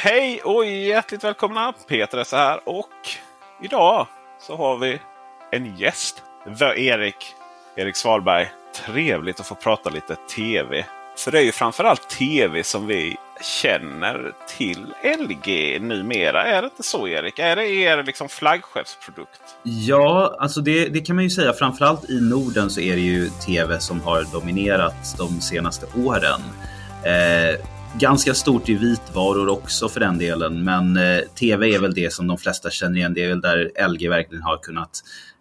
Hej och hjärtligt välkomna! Peter är så här och idag så har vi en gäst. Erik, Erik Svalberg. Trevligt att få prata lite TV. För det är ju framförallt TV som vi känner till LG numera. Är det inte så Erik? Är det er liksom flaggskeppsprodukt? Ja, alltså det, det kan man ju säga. Framförallt i Norden så är det ju tv som har dominerat de senaste åren. Eh, ganska stort i vitvaror också för den delen, men eh, tv är väl det som de flesta känner igen. Det är väl där LG verkligen har kunnat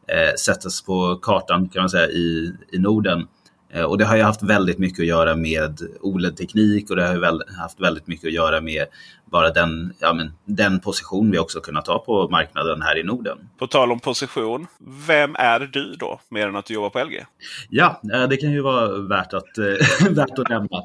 eh, sättas på kartan kan man säga i, i Norden. Eh, Och det har ju haft väldigt mycket att göra med OLED-teknik och det har ju väl, haft väldigt mycket att göra med bara den, ja, men, den position vi också kunnat ta på marknaden här i Norden. På tal om position. Vem är du då? Mer än att du jobbar på LG? Ja, eh, det kan ju vara värt att, eh, värt att nämna.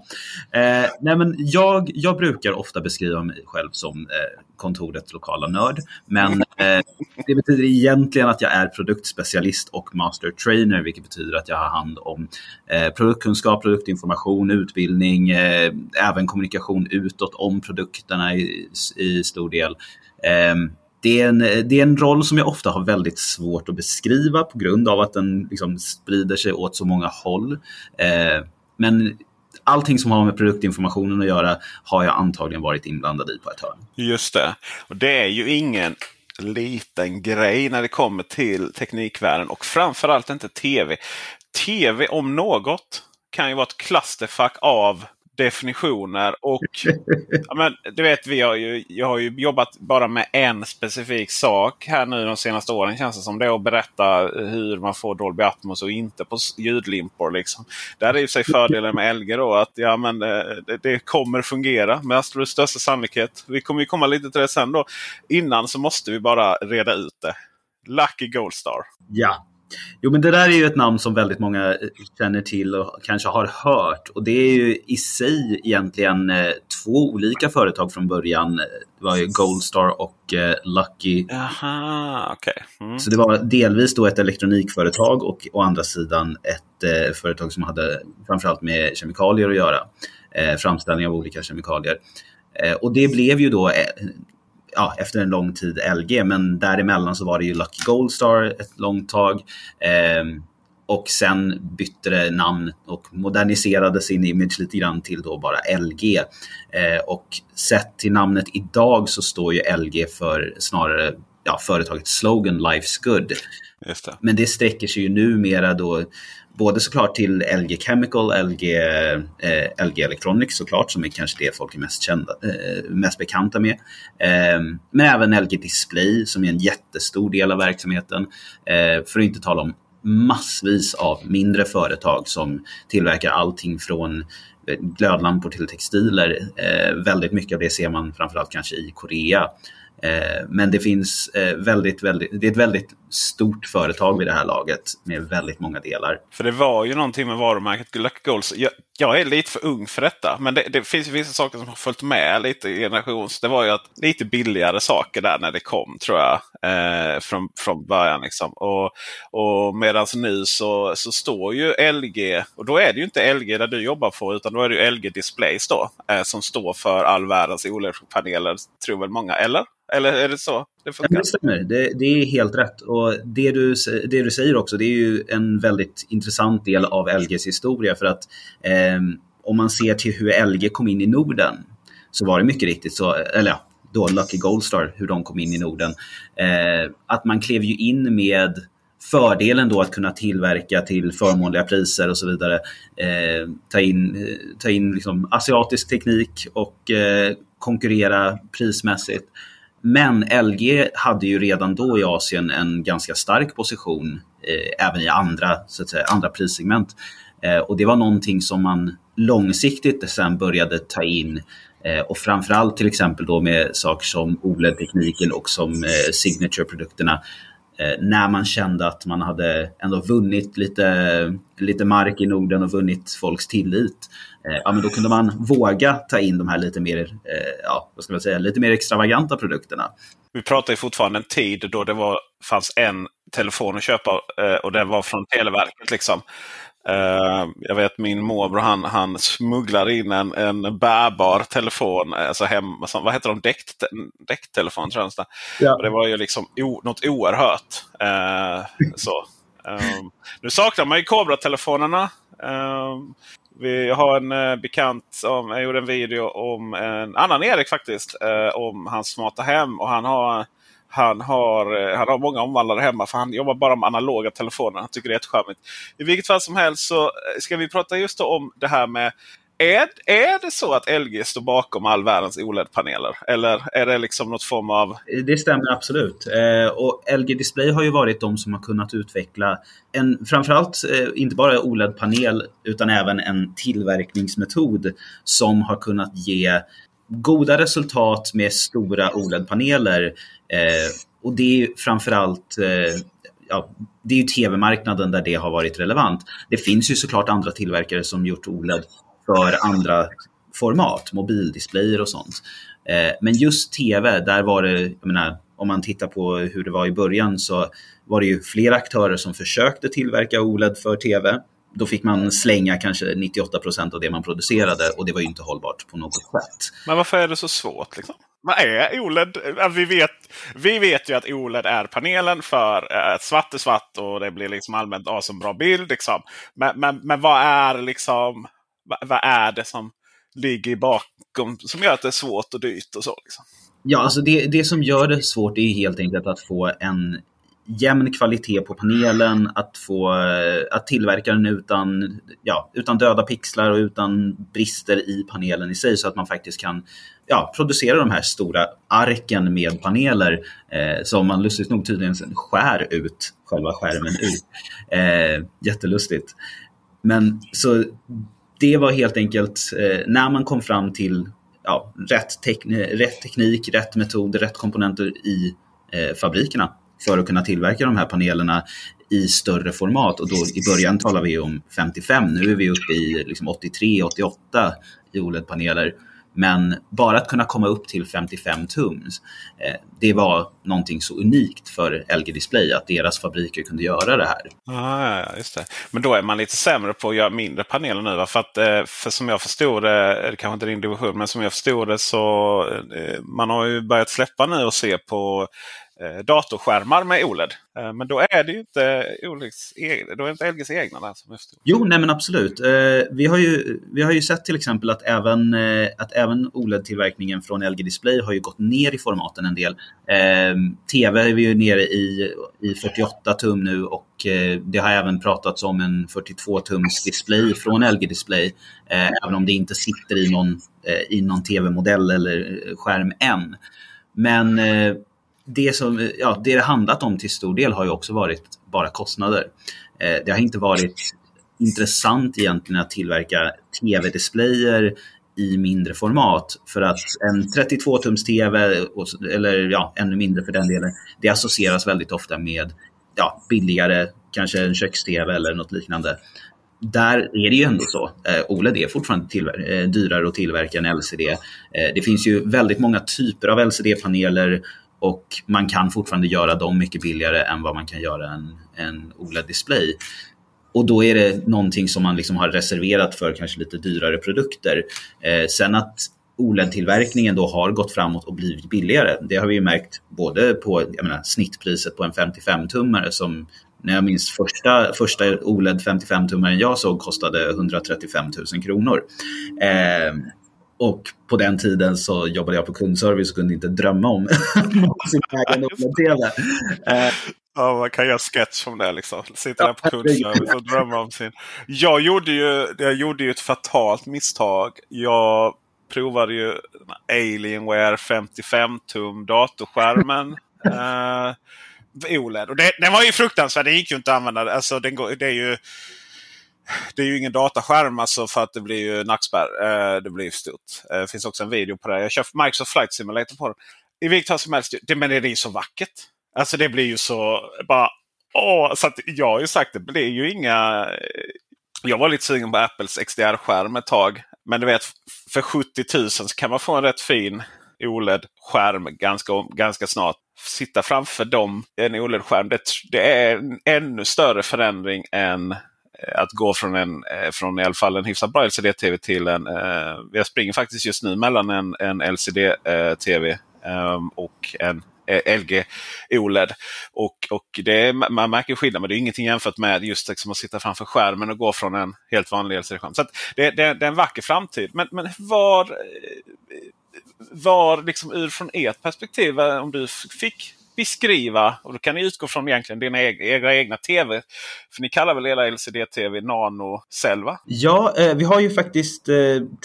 Eh, nej men jag, jag brukar ofta beskriva mig själv som eh, kontorets lokala nörd. Men eh, det betyder egentligen att jag är produktspecialist och master trainer, vilket betyder att jag har hand om eh, produktkunskap, produktinformation, utbildning, även kommunikation utåt om produkterna i, i stor del. Eh, det är, en, det är en roll som jag ofta har väldigt svårt att beskriva på grund av att den liksom sprider sig åt så många håll. Eh, men allting som har med produktinformationen att göra har jag antagligen varit inblandad i på ett hörn. Just det. Och det är ju ingen liten grej när det kommer till teknikvärlden och framförallt inte tv. Tv om något kan ju vara ett clusterfuck av definitioner. Och ja, men, du vet, vi har ju, jag har ju jobbat bara med en specifik sak här nu de senaste åren känns det som. Det är att berätta hur man får Dolby Atmos och inte på ljudlimpor. Liksom. Där är ju sig fördelen med LG då att ja, men, det, det kommer fungera med absolut största sannolikhet. Vi kommer ju komma lite till det sen då. Innan så måste vi bara reda ut det. Lucky Goldstar. Ja. Jo, men det där är ju ett namn som väldigt många känner till och kanske har hört. Och det är ju i sig egentligen eh, två olika företag från början. Det var ju Goldstar och eh, Lucky. Aha. Okay. Mm. Så det var delvis då ett elektronikföretag och å andra sidan ett eh, företag som hade framförallt med kemikalier att göra. Eh, framställning av olika kemikalier. Eh, och det blev ju då ja, efter en lång tid LG, men däremellan så var det ju Lucky Goldstar ett långt tag. Eh, och sen bytte det namn och moderniserade sin image lite grann till då bara LG. Eh, och sett till namnet idag så står ju LG för snarare ja, företagets slogan Life's Good. Det. Men det sträcker sig ju numera då både såklart till LG Chemical, LG, eh, LG Electronics såklart, som är kanske det folk är mest, kända, eh, mest bekanta med. Eh, men även LG Display som är en jättestor del av verksamheten. Eh, för att inte tala om massvis av mindre företag som tillverkar allting från eh, glödlampor till textiler. Eh, väldigt mycket av det ser man framförallt kanske i Korea. Eh, men det finns eh, väldigt, väldigt, det är ett väldigt stort företag vid det här laget med väldigt många delar. För det var ju någonting med varumärket Lucky Golds. Jag, jag är lite för ung för detta. Men det, det finns vissa saker som har följt med lite i generations. Det var ju att lite billigare saker där när det kom tror jag. Eh, från, från början. Liksom. Och, och medan nu så, så står ju LG. Och då är det ju inte LG där du jobbar på. Utan då är det ju LG Displays då. Eh, som står för all världens OLED-paneler. Tror väl många. Eller? Eller är det så det funkar? Det stämmer, det, det, är helt rätt. Och det du, det du säger också, det är ju en väldigt intressant del av LGs historia. För att eh, om man ser till hur LG kom in i Norden så var det mycket riktigt så, eller ja, då Lucky Goldstar, hur de kom in i Norden. Eh, att man klev ju in med fördelen då att kunna tillverka till förmånliga priser och så vidare. Eh, ta in, ta in liksom asiatisk teknik och eh, konkurrera prismässigt. Men LG hade ju redan då i Asien en ganska stark position eh, även i andra, så att säga, andra prissegment. Eh, och det var någonting som man långsiktigt sen började ta in eh, och framförallt till exempel då med saker som OLED-tekniken och som eh, Signature-produkterna Eh, när man kände att man hade ändå vunnit lite, lite mark i Norden och vunnit folks tillit. Eh, ja, men då kunde man våga ta in de här lite mer, eh, ja, vad ska man säga, lite mer extravaganta produkterna. Vi pratar ju fortfarande en tid då det var, fanns en telefon att köpa eh, och den var från Televerket. Liksom. Uh, jag vet min morbror han, han smugglade in en, en bärbar telefon. Alltså hem, vad heter de? Däck, däcktelefon tror jag. Ja. Och det var ju liksom o, något oerhört. Uh, så. Um, nu saknar man ju Cobra-telefonerna. Um, vi har en uh, bekant som jag gjorde en video om en annan Erik faktiskt. Uh, om hans smarta hem. Och han har han har, eh, han har många omvandlare hemma för han jobbar bara med analoga telefoner. Han tycker det är jättecharmigt. I vilket fall som helst så eh, ska vi prata just om det här med är, är det så att LG står bakom all världens OLED-paneler? Eller är det liksom något form av... Det stämmer absolut. Eh, och LG Display har ju varit de som har kunnat utveckla en, framförallt eh, inte bara OLED-panel utan även en tillverkningsmetod som har kunnat ge goda resultat med stora OLED-paneler. Eh, och det är framförallt eh, ja, det är ju tv-marknaden där det har varit relevant. Det finns ju såklart andra tillverkare som gjort OLED för andra format, mobildisplayer och sånt. Eh, men just tv, där var det, jag menar, om man tittar på hur det var i början så var det ju flera aktörer som försökte tillverka OLED för tv då fick man slänga kanske 98 procent av det man producerade och det var ju inte hållbart på något sätt. Men varför är det så svårt? Liksom? Vad är OLED? Vi vet, vi vet ju att OLED är panelen för eh, svart är svart och det blir liksom allmänt som bra bild. Liksom. Men, men, men vad är liksom vad, vad, är det som ligger bakom som gör att det är svårt och dyrt och så? Liksom? Ja, alltså det, det som gör det svårt är helt enkelt att få en jämn kvalitet på panelen, att, få, att tillverka den utan, ja, utan döda pixlar och utan brister i panelen i sig så att man faktiskt kan ja, producera de här stora arken med paneler eh, som man lustigt nog tydligen skär ut själva skärmen ut. Eh, jättelustigt. Men så det var helt enkelt eh, när man kom fram till ja, rätt, tek rätt teknik, rätt metod, rätt komponenter i eh, fabrikerna för att kunna tillverka de här panelerna i större format. Och då, I början talar vi om 55, nu är vi uppe i liksom 83, 88 i OLED-paneler. Men bara att kunna komma upp till 55 tums, eh, det var någonting så unikt för LG Display att deras fabriker kunde göra det här. Ah, ja, just det. Men då är man lite sämre på att göra mindre paneler nu. Va? För, att, eh, för som jag förstod det, det kanske inte din division, men som jag förstod det så eh, man har ju börjat släppa nu och se på Eh, datorskärmar med OLED. Eh, men då är det ju inte, OLEDs, e- då är inte LGs egna där som. Jo, nej men absolut. Eh, vi har ju, vi har ju sett till exempel att även, att även OLED-tillverkningen från LG Display har ju gått ner i formaten en del. TV är vi ju nere i, i 48 tum nu och det har även pratats om en 42 tums display från LG Display. Även om det inte sitter i någon, i någon TV-modell eller skärm än. Men det som ja, det, det handlat om till stor del har ju också varit bara kostnader. Eh, det har inte varit intressant egentligen att tillverka tv-displayer i mindre format. För att en 32-tums TV, eller ja, ännu mindre för den delen, det associeras väldigt ofta med ja, billigare, kanske en köks-TV eller något liknande. Där är det ju ändå så. Eh, OLED är fortfarande eh, dyrare att tillverka än LCD. Eh, det finns ju väldigt många typer av LCD-paneler och man kan fortfarande göra dem mycket billigare än vad man kan göra en, en OLED-display. Och då är det någonting som man liksom har reserverat för kanske lite dyrare produkter. Eh, sen att OLED-tillverkningen då har gått framåt och blivit billigare. Det har vi ju märkt både på jag menar, snittpriset på en 55-tummare som när jag minns första, första OLED 55-tummaren jag såg kostade 135 000 kronor. Eh, och på den tiden så jobbade jag på kundservice och kunde inte drömma om OLED-TV. Eh, Ja, man kan göra sketch om det. Liksom. Sitta där på kundservice och drömma om sin... Jag gjorde, ju, jag gjorde ju ett fatalt misstag. Jag provade ju Alienware 55 tum datorskärmen. eh, OLED. Och det, den var ju fruktansvärd. Det gick ju inte att använda. Alltså, den går, det är ju det är ju ingen dataskärm alltså för att det blir ju nackspärr. Eh, det blir ju stort. Eh, det finns också en video på det. Jag kör Microsoft Flight Simulator på den. I vilket fall som helst. Det, men det är ju så vackert. Alltså det blir ju så bara... Åh, så att jag har ju sagt det blir ju inga... Jag var lite sugen på Apples XDR-skärm ett tag. Men du vet, för 70 000 så kan man få en rätt fin OLED-skärm ganska, ganska snart. Sitta framför dem, en OLED-skärm, det, det, är en ännu större förändring än att gå från, en, eh, från i alla fall en hyfsat bra LCD-TV till en... Eh, jag springer faktiskt just nu mellan en, en LCD-TV eh, och en eh, LG OLED. Och, och det, man märker skillnad, men det är ingenting jämfört med just liksom att sitta framför skärmen och gå från en helt vanlig LCD-skärm. Så det, det, det, är en vacker framtid. Men, men var, eh, var liksom ur från ert perspektiv, om du fick beskriva, och då kan ni utgå från egentligen dina egna, egna TV. För ni kallar väl era LCD-TV Nano Cell va? Ja, eh, vi har ju faktiskt eh,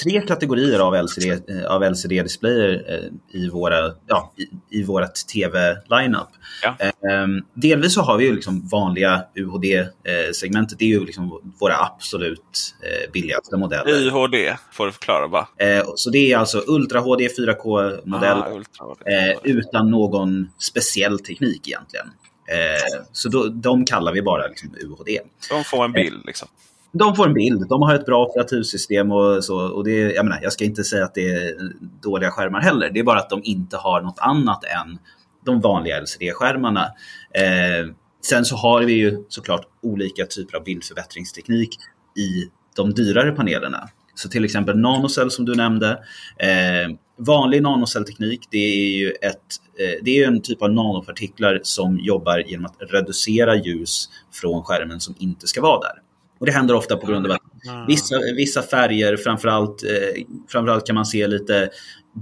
tre kategorier av LCD, eh, av LCD-displayer eh, i, våra, ja, i, i vårt TV-lineup. Ja. Ehm, delvis så har vi ju liksom vanliga UHD-segmentet. Det är ju liksom våra absolut eh, billigaste modeller. UHD får du förklara va? Eh, så det är alltså Ultra HD 4K-modell ah, utan någon speciell speciell teknik egentligen. Eh, så då, de kallar vi bara liksom UHD. De får en bild liksom? De får en bild. De har ett bra operativsystem och så. Och det, jag, menar, jag ska inte säga att det är dåliga skärmar heller. Det är bara att de inte har något annat än de vanliga LCD-skärmarna. Eh, sen så har vi ju såklart olika typer av bildförbättringsteknik i de dyrare panelerna. Så till exempel nanocell som du nämnde. Eh, vanlig nanocellteknik det är ju ett, eh, det är en typ av nanopartiklar som jobbar genom att reducera ljus från skärmen som inte ska vara där. Och Det händer ofta på grund av att vissa, vissa färger, framförallt, eh, framförallt kan man se lite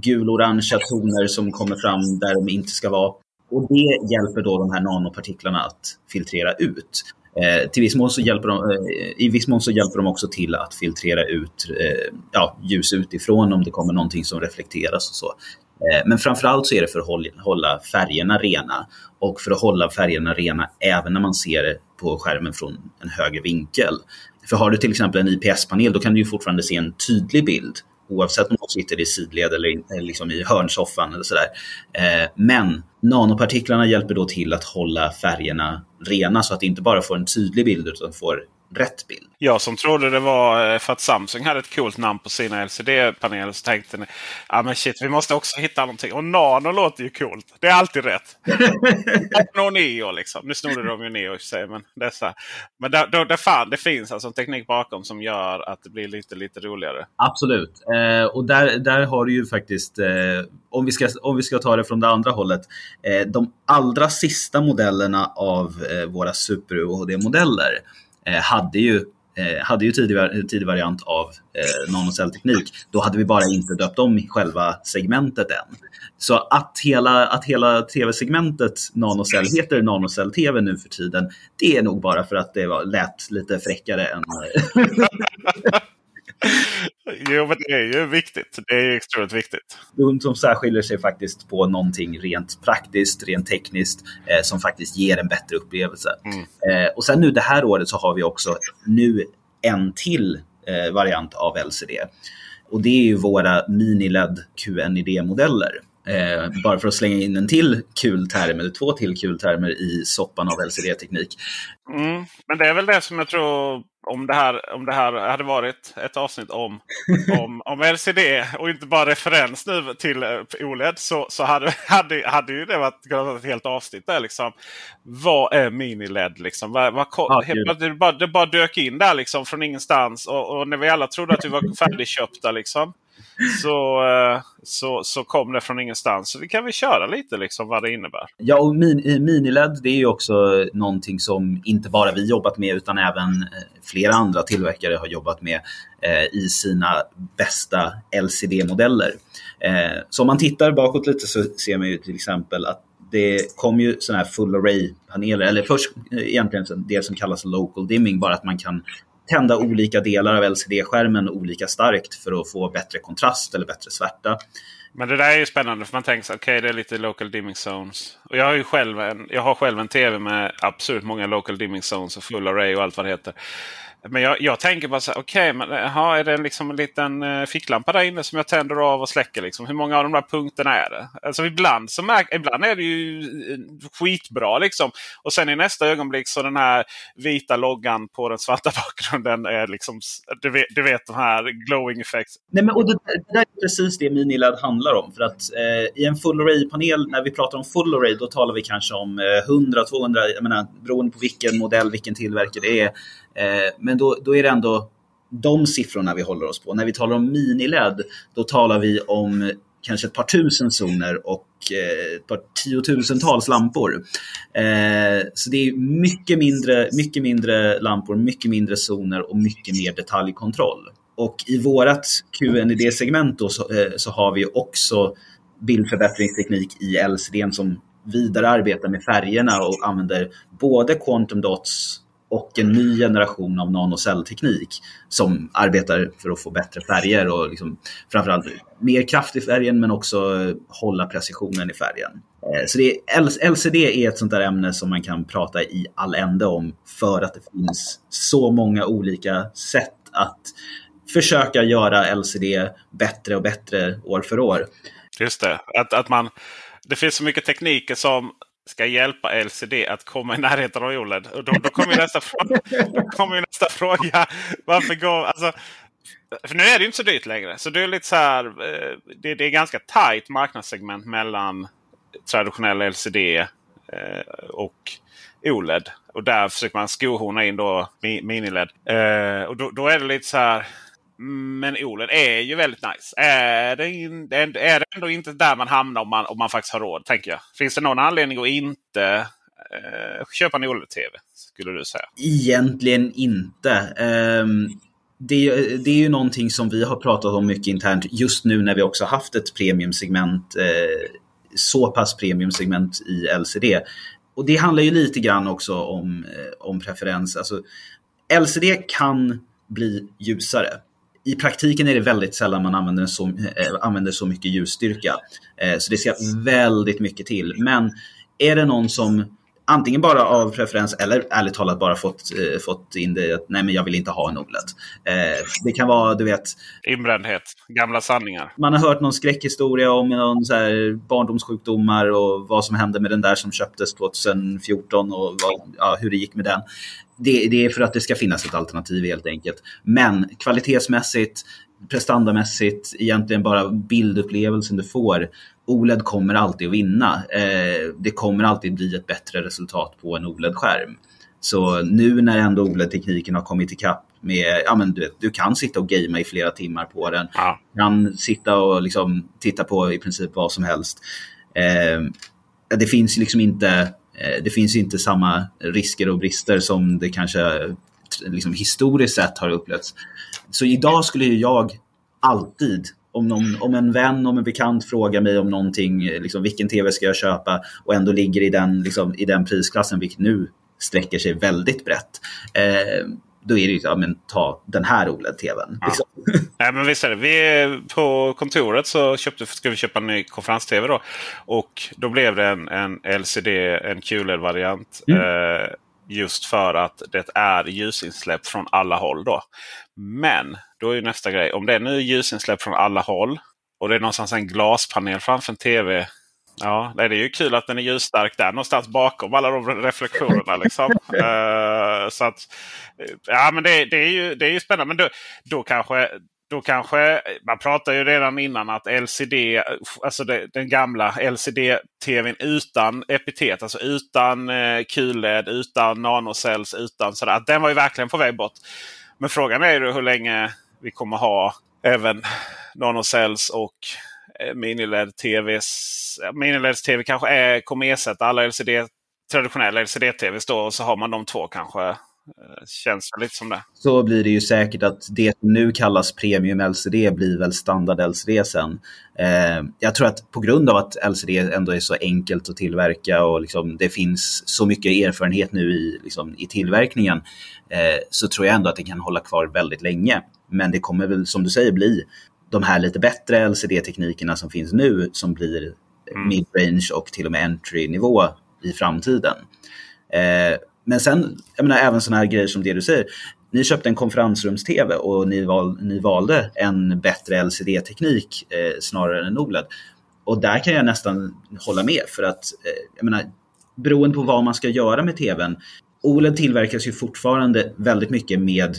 gul-orangea toner som kommer fram där de inte ska vara. Och Det hjälper då de här nanopartiklarna att filtrera ut. Eh, till viss mån så hjälper de, eh, I viss mån så hjälper de också till att filtrera ut eh, ja, ljus utifrån om det kommer någonting som reflekteras och så. Eh, men framförallt så är det för att hålla färgerna rena och för att hålla färgerna rena även när man ser det på skärmen från en högre vinkel. För har du till exempel en IPS-panel då kan du ju fortfarande se en tydlig bild oavsett om de sitter i sidled eller eh, liksom i hörnsoffan eller sådär. Eh, men nanopartiklarna hjälper då till att hålla färgerna rena så att det inte bara får en tydlig bild utan får rätt bild. Jag som trodde det var eh, för att Samsung hade ett coolt namn på sina LCD-paneler så tänkte ni ah, men shit, vi måste också hitta någonting. Och Nano låter ju coolt. Det är alltid rätt. och Neo liksom. Nu snodde de ju Neo i sig. Men, det, är så men där, då, där fan, det finns alltså en teknik bakom som gör att det blir lite, lite roligare. Absolut. Eh, och där, där har du ju faktiskt, eh, om, vi ska, om vi ska ta det från det andra hållet, eh, de allra sista modellerna av eh, våra Super UHD-modeller hade ju eh, hade ju tidig, tidig variant av eh, nanocellteknik. Då hade vi bara inte döpt om själva segmentet än. Så att hela, att hela tv-segmentet nanocell heter nanocell-tv nu för tiden, det är nog bara för att det var, lät lite fräckare än... jo, men det är ju viktigt. Det är extremt viktigt. De som särskiljer sig faktiskt på någonting rent praktiskt, rent tekniskt, eh, som faktiskt ger en bättre upplevelse. Mm. Eh, och sen nu det här året så har vi också nu en till eh, variant av LCD. Och det är ju våra mini-LED QNID-modeller. Eh, bara för att slänga in en till kul term, eller två till kul termer i soppan av LCD-teknik. Mm, men det är väl det som jag tror om det här, om det här hade varit ett avsnitt om, om, om LCD och inte bara referens nu till uh, OLED så, så hade, hade, hade ju det varit ett helt avsnitt där. Liksom. Vad är mini-LED? Liksom? Vad, vad, ja, det, bara, det bara dök in där liksom, från ingenstans och, och när vi alla trodde att vi var färdigköpta. Liksom så, eh, så, så kom det från ingenstans. Så vi kan väl köra lite liksom vad det innebär. Ja, och min, Miniled det är ju också någonting som inte bara vi jobbat med utan även eh, flera andra tillverkare har jobbat med eh, i sina bästa LCD-modeller. Eh, så om man tittar bakåt lite så ser man ju till exempel att det kom ju sådana här full array-paneler, eller först eh, egentligen det som kallas local dimming, bara att man kan tända olika delar av LCD-skärmen olika starkt för att få bättre kontrast eller bättre svärta. Men det där är ju spännande för man tänker sig okej okay, det är lite local dimming zones. Och jag har ju själv en, jag har själv en tv med absolut många local dimming zones och full array och allt vad det heter. Men jag, jag tänker bara så här, okej, okay, men aha, är det liksom en liten eh, ficklampa där inne som jag tänder av och släcker? Liksom? Hur många av de där punkterna är det? Alltså ibland, så märk, ibland är det ju eh, skitbra liksom. Och sen i nästa ögonblick så den här vita loggan på den svarta bakgrunden är liksom, du vet, du vet de här glowing effects. Nej, men, och det, det där är precis det Miniled handlar om. För att eh, i en full array-panel, när vi pratar om full array, då talar vi kanske om eh, 100-200, jag menar, beroende på vilken modell, vilken tillverkare det är. Eh, men då, då är det ändå de siffrorna vi håller oss på. När vi talar om mini-LED, då talar vi om kanske ett par tusen zoner och eh, ett par tiotusentals lampor. Eh, så det är mycket mindre, mycket mindre lampor, mycket mindre zoner och mycket mer detaljkontroll. Och i vårt QNID-segment så, så har vi också bildförbättringsteknik i LCD som vidare arbetar med färgerna och använder både quantum dots och en ny generation av nanocellteknik som arbetar för att få bättre färger och liksom, framförallt mer kraft i färgen men också hålla precisionen i färgen. Eh, så det är, LCD är ett sånt där ämne som man kan prata i all ände om för att det finns så många olika sätt att försöka göra LCD bättre och bättre år för år. Just det, att, att man, det finns så mycket tekniker som ska hjälpa LCD att komma i närheten av OLED. Och då, då kommer nästa, fråga, kommer nästa fråga. Varför går... Alltså, för nu är det inte så dyrt längre. Så det är lite så här, eh, det, det är ganska tight marknadssegment mellan traditionell LCD eh, och OLED. Och där försöker man skohorna in då mini-LED. Eh, och då, då, är det lite så här. Men OLED är ju väldigt nice. Är det, in, är det ändå inte där man hamnar om man, om man faktiskt har råd? tänker jag. Finns det någon anledning att inte eh, köpa en OLED-TV? Skulle du säga? Egentligen inte. Um, det, det, är ju någonting som vi har pratat om mycket internt just nu när vi också haft ett premiumsegment. Eh, så pass premiumsegment i LCD. Och det handlar ju lite grann också om, eh, om preferens. Alltså, LCD kan bli ljusare i praktiken är det väldigt sällan man använder så, äh, använder så mycket ljusstyrka. Äh, så det ska väldigt mycket till. Men är det någon som antingen bara av preferens eller ärligt talat bara fått, eh, fått in det att nej men jag vill inte ha en OLED. Eh, det kan vara, du vet... Inbrändhet, gamla sanningar. Man har hört någon skräckhistoria om någon så här barndomssjukdomar och vad som hände med den där som köptes 2014 och vad, ja, hur det gick med den. Det, det är för att det ska finnas ett alternativ helt enkelt. Men kvalitetsmässigt, prestandamässigt, egentligen bara bildupplevelsen du får OLED kommer alltid att vinna. Eh, det kommer alltid bli ett bättre resultat på en OLED-skärm. Så nu när ändå OLED-tekniken har kommit ikapp med, ja men du, du kan sitta och gamea i flera timmar på den. Ja. kan sitta och liksom titta på i princip vad som helst. Eh, det finns liksom inte, eh, det finns inte samma risker och brister som det kanske liksom historiskt sett har upplevts. Så idag skulle jag alltid om, någon, om en vän, om en bekant frågar mig om någonting, liksom, vilken tv ska jag köpa och ändå ligger i den, liksom, i den prisklassen, vilket nu sträcker sig väldigt brett. Eh, då är det ju, ja men ta den här OLED-tvn. Ja. Liksom. Nej, men visst är det. Vi på kontoret så köpte, ska vi köpa en ny konferens-tv då. Och då blev det en, en LCD, en QLED-variant. Mm. Eh, just för att det är ljusinsläpp från alla håll. då. Men Då är ju nästa grej. Om det är nu ljusinsläpp från alla håll och det är någonstans en glaspanel framför en TV. Ja, det är ju kul att den är ljusstark där någonstans bakom alla de reflektionerna. Liksom. uh, så att, ja, men det, det, är ju, det är ju spännande. Men då, då kanske då kanske, man pratade ju redan innan att LCD, alltså den gamla LCD-tvn utan epitet, alltså utan eh, QLED, utan nanocells, utan sådär. Den var ju verkligen på väg bort. Men frågan är ju hur länge vi kommer ha även nanocells och eh, miniled-tvs. Miniled-tv kanske är, kommer ersätta alla LCD, traditionella LCD-TVs. Och så har man de två kanske Eh, känns lite som det. Så blir det ju säkert att det som nu kallas premium LCD blir väl standard LCD sen. Eh, jag tror att på grund av att LCD ändå är så enkelt att tillverka och liksom det finns så mycket erfarenhet nu i, liksom, i tillverkningen eh, så tror jag ändå att det kan hålla kvar väldigt länge. Men det kommer väl som du säger bli de här lite bättre LCD-teknikerna som finns nu som blir mm. mid-range och till och med entry-nivå i framtiden. Eh, men sen, jag menar även sådana här grejer som det du säger. Ni köpte en konferensrums-TV och ni, val, ni valde en bättre LCD-teknik eh, snarare än OLED. Och där kan jag nästan hålla med för att, eh, jag menar, beroende på vad man ska göra med TVn. OLED tillverkas ju fortfarande väldigt mycket med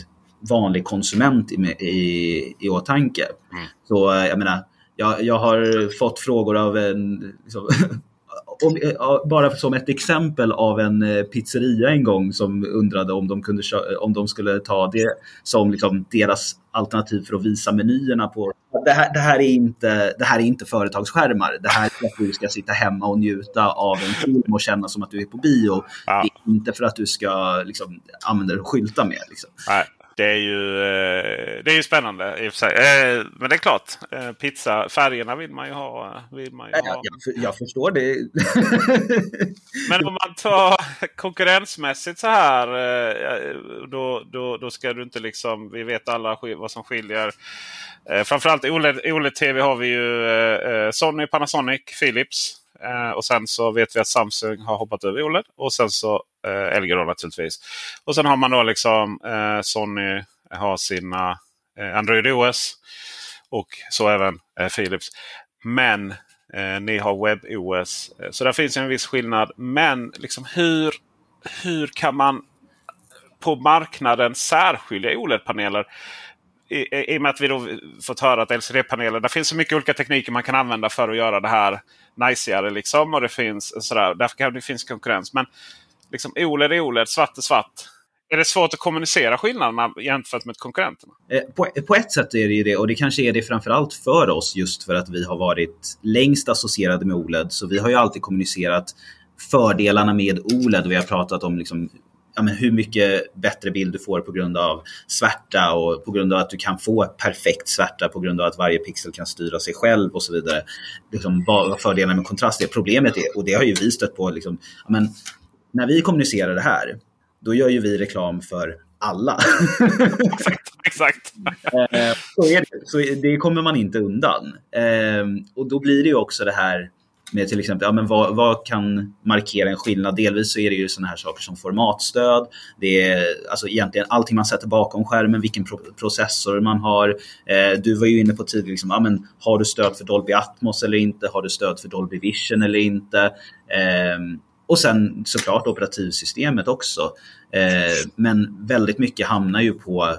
vanlig konsument i, i, i åtanke. Mm. Så eh, jag menar, jag, jag har fått frågor av en liksom, om, eh, bara som ett exempel av en eh, pizzeria en gång som undrade om de, kunde, om de skulle ta det som liksom deras alternativ för att visa menyerna på. Det här, det här, är, inte, det här är inte företagsskärmar. Det här är för att du ska sitta hemma och njuta av en film och känna som att du är på bio. Ja. Det är inte för att du ska liksom, använda det och skylta med. Liksom. Det är ju, eh, det är ju spännande i och för sig. Eh, men det är klart, eh, pizza, färgerna vill man ju ha. Vill man ju ha. Jag, jag förstår det. men om man tar konkurrensmässigt så här. Då, då, då ska du inte liksom, vi vet alla vad som skiljer. Framförallt OLED, OLED-TV har vi ju Sony, Panasonic, Philips. Eh, och sen så vet vi att Samsung har hoppat över OLED. Och sen så eh, LG då naturligtvis. Och sen har man då liksom eh, Sony har sina eh, Android OS. Och så även eh, Philips. Men eh, ni har WebOS. Eh, så där finns en viss skillnad. Men liksom hur, hur kan man på marknaden särskilja OLED-paneler? I, i, och med att vi då fått höra att LCD-paneler, det finns så mycket olika tekniker man kan använda för att göra det här najsigare. Liksom, och det finns sådär, därför kan det finns konkurrens. Men liksom OLED är OLED, svart är svart. Är det svårt att kommunicera skillnaderna jämfört med konkurrenterna? Eh, på, på, ett sätt är det ju det och det kanske är det framförallt för oss just för att vi har varit längst associerade med OLED. Så vi har ju alltid kommunicerat fördelarna med OLED. Vi har pratat om liksom ja, men hur mycket bättre bild du får på grund av svärta och på grund av att du kan få perfekt svärta på grund av att varje pixel kan styra sig själv och så vidare. Liksom, vad fördelarna med kontrast är. Problemet är, och det har ju vi stött på, liksom, ja, men, när vi kommunicerar det här, då gör ju vi reklam för alla. exakt. exakt. eh, så, det. så det kommer man inte undan. Eh, och då blir det ju också det här med till exempel, ja, men vad, vad, kan markera en skillnad? Delvis så är det ju sådana här saker som formatstöd. Det är alltså egentligen allting man sätter bakom skärmen, vilken pro processor man har. Eh, du var ju inne på tidigare, liksom, ja, men har du stöd för Dolby Atmos eller inte? Har du stöd för Dolby Vision eller inte? Eh, och sen såklart operativsystemet också. Eh, men väldigt mycket hamnar ju på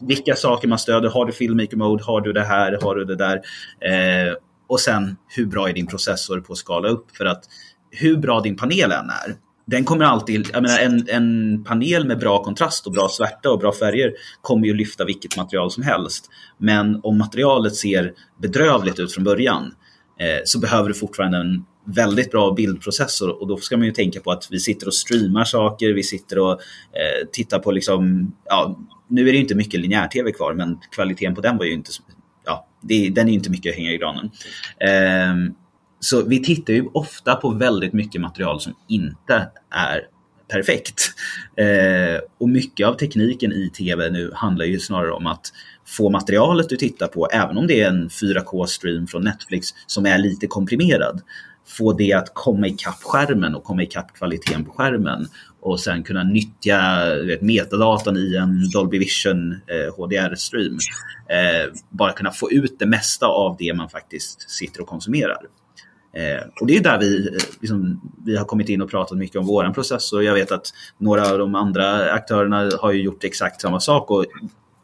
vilka saker man stöder. Har du Filmmaker Mode? Har du det här? Har du det där? Eh, och sen hur bra är din processor på att skala upp? För att hur bra din panel än är, den kommer alltid, jag menar en, en panel med bra kontrast och bra svärta och bra färger kommer ju lyfta vilket material som helst. Men om materialet ser bedrövligt ut från början eh, så behöver du fortfarande en väldigt bra bildprocessor och då ska man ju tänka på att vi sitter och streamar saker, vi sitter och eh, tittar på liksom, ja, nu är det inte mycket linjär-tv kvar men kvaliteten på den var ju inte det, den är inte mycket att hänga i granen. Eh, så vi tittar ju ofta på väldigt mycket material som inte är perfekt. Eh, och mycket av tekniken i tv nu handlar ju snarare om att få materialet du tittar på, även om det är en 4K-stream från Netflix som är lite komprimerad, få det att komma ikapp skärmen och komma ikapp kvaliteten på skärmen och sen kunna nyttja vet, metadatan i en Dolby Vision eh, HDR-stream. Eh, bara kunna få ut det mesta av det man faktiskt sitter och konsumerar. Eh, och det är där vi, eh, liksom, vi har kommit in och pratat mycket om våran process och jag vet att några av de andra aktörerna har ju gjort exakt samma sak och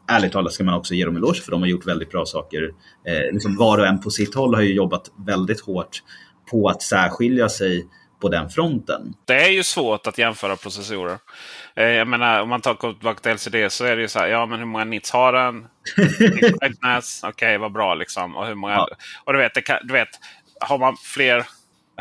ärligt talat ska man också ge dem en eloge för de har gjort väldigt bra saker. Eh, liksom var och en på sitt håll har ju jobbat väldigt hårt på att särskilja sig på den fronten. Det är ju svårt att jämföra processorer. Eh, jag menar, om man tar tillbaka till LCD så är det ju så här, ja men hur många nits har den? Okej, okay, vad bra liksom. Och, hur många, ja. och du, vet, kan, du vet, har man fler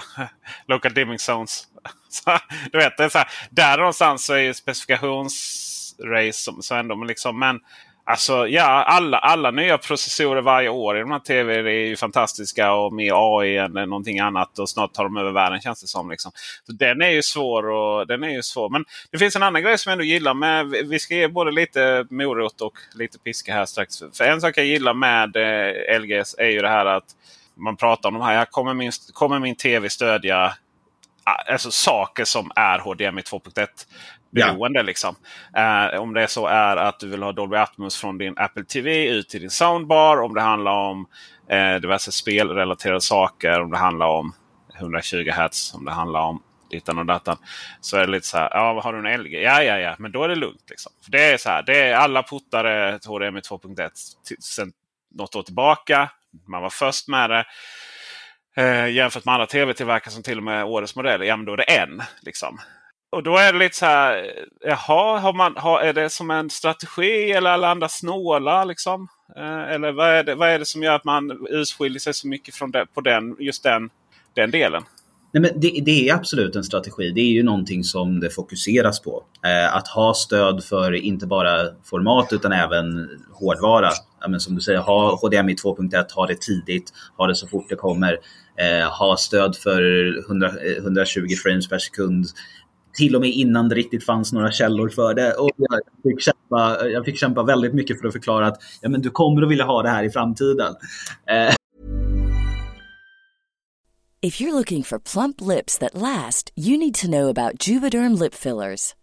local dimming zones. Så, du vet, det är så här, där någonstans så är ju specifikationsrace som, så ändå, men, liksom, men Alltså ja, alla, alla nya processorer varje år i de här TV är ju fantastiska och med AI än någonting annat. Och snart tar de över världen känns det som. Liksom. Så den är ju svår. Och, den är ju svår. Men det finns en annan grej som jag ändå gillar. Med, vi ska ge både lite morot och lite piska här strax. För en sak jag gillar med eh, LGS är ju det här att man pratar om de här. Kommer min, kommer min TV stödja ah, alltså, saker som är HDMI 2.1 beroende. Ja. Liksom. Eh, om det så är att du vill ha Dolby Atmos från din Apple TV ut till din soundbar. Om det handlar om eh, diverse spelrelaterade saker. Om det handlar om 120 Hz. Om det handlar om dittan och datan. Så är det lite så här. Ja, har du en LG? Ja, ja, ja. Men då är det lugnt. Liksom. För det är så här. Det är alla portare HDMI 2.1 sedan något år tillbaka. Man var först med det. Eh, jämfört med andra tv-tillverkare som till och med årets modell. Ja, men då är det en. Liksom. Och då är det lite så här. Jaha, har man, har, är det som en strategi eller alla andra snåla? Liksom? Eh, eller vad är, det, vad är det som gör att man urskiljer sig så mycket från det, på den, just den, den delen? Nej, men det, det, är absolut en strategi. Det är ju någonting som det fokuseras på. Eh, att ha stöd för inte bara format utan även hårdvara. Ja, men som du säger, ha HDMI 2.1, ha det tidigt, ha det så fort det kommer. Eh, ha stöd för 100, 120 eh, frames per sekund till och med innan det riktigt fanns några källor för det. Och jag, fick kämpa, jag fick kämpa väldigt mycket för att förklara att ja, men du kommer att vilja ha det här i framtiden. Eh. If you're looking for plump lips that last, you need to know about juvederm lip fillers.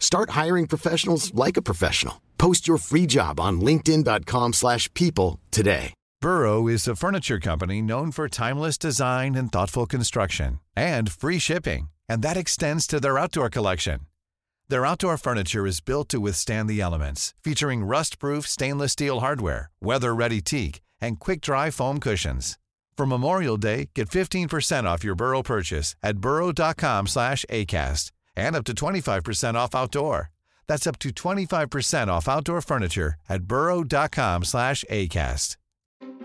Start hiring professionals like a professional. Post your free job on linkedin.com/people today. Burrow is a furniture company known for timeless design and thoughtful construction and free shipping, and that extends to their outdoor collection. Their outdoor furniture is built to withstand the elements, featuring rust-proof stainless steel hardware, weather-ready teak, and quick-dry foam cushions. For Memorial Day, get 15% off your Burrow purchase at burrow.com slash ACAST and up to 25% off outdoor. That's up to 25% off outdoor furniture at burrow.com slash ACAST.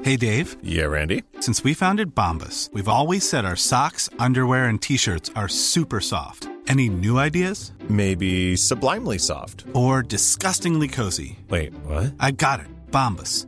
Hey, Dave. Yeah, Randy. Since we founded Bombus, we've always said our socks, underwear, and t shirts are super soft. Any new ideas? Maybe sublimely soft. Or disgustingly cozy? Wait, what? I got it. Bombus.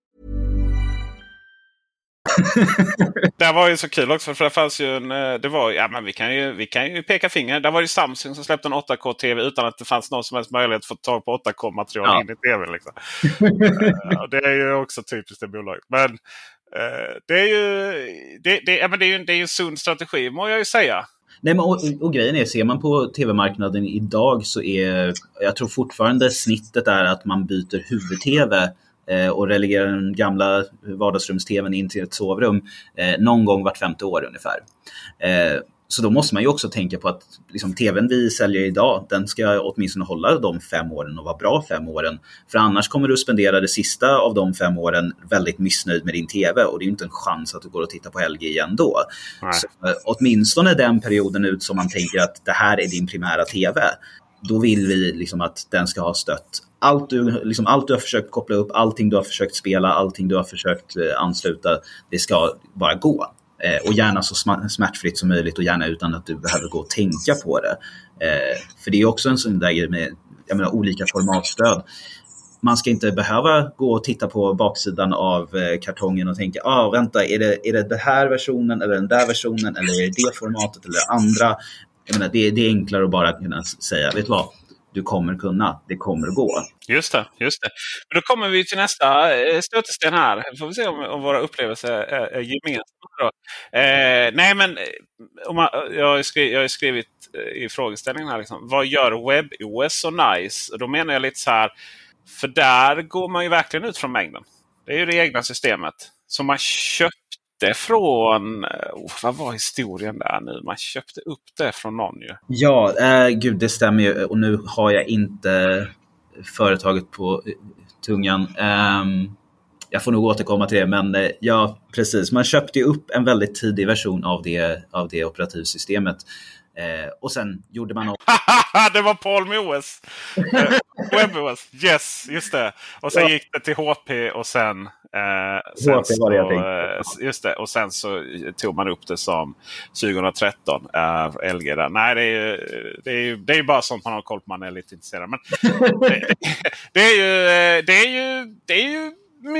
det var ju så kul också för det fanns ju en... eh, Det var, ja, men vi, kan ju, vi kan ju peka finger. Det var ju Samsung som släppte en 8K-TV utan att det fanns någon som helst möjlighet att få tag på 8K-material Ja. in i TV. Liksom. Eh, det är ju också typiskt det bolaget. Men eh, det är ju, det, det, ja, men det är ju, det är ju en sund strategi må jag ju säga. Nej, men och, och grejen är, ser man på tv-marknaden idag så är, jag tror fortfarande snittet är att man byter huvud-tv och relegerar den gamla vardagsrums-tvn in till ett sovrum eh, någon gång vart femte år ungefär. Eh, så då måste man ju också tänka på att liksom, tvn vi säljer idag, den ska åtminstone hålla de fem åren och vara bra fem åren. För annars kommer du spendera det sista av de fem åren väldigt missnöjd med din tv och det är ju inte en chans att du går och tittar på LG igen då. Nej. Så, eh, åtminstone den perioden ut som man tänker att det här är din primära tv. Då vill vi liksom att den ska ha stött allt du, liksom allt du har försökt koppla upp, allting du har försökt spela, allting du har försökt eh, ansluta, det ska bara gå. Eh, och gärna så smärtfritt som möjligt och gärna utan att du behöver gå och tänka på det. Eh, för det är också en sån där grej med jag menar, olika formatstöd. Man ska inte behöva gå och titta på baksidan av eh, kartongen och tänka, ah, vänta, är det, är det den här versionen eller den där versionen eller är det det formatet eller det andra? Jag menar, det, det är enklare att bara kunna säga, vet du vad, du kommer kunna, det kommer att gå. Just det, just det. Men då kommer vi till nästa eh, stötesten här. Får vi se om, om våra upplevelser är, är gemensamma. Då. Eh, nej, men eh, om man, jag, har skrivit, jag har skrivit eh, i frågeställningen här. Liksom, vad gör WebOS så nice? Och då menar jag lite så här. För där går man ju verkligen ut från mängden. Det är ju det egna systemet. Som man köpte från... Oh, vad var historien där nu? Man köpte upp det från någon ju. Ja, eh, gud det stämmer ju och nu har jag inte företaget på eh, tungan. Ehm, jag får nog återkomma till det, men eh, ja, precis. Man köpte ju upp en väldigt tidig version av det, av det operativsystemet. Eh, och sen gjorde man det var Palm OS! Eh, WebOS, yes, just det. Och sen gick det till HP och sen... Eh, sen HP var det jag tänkte. eh, Just det. Och sen så tog man upp det som 2013. Eh, LG där. Nej, det är ju det är, ju, det är ju bara sånt man har koll på man är lite intresserad. Men det, det, är ju, eh, det, är ju, det är ju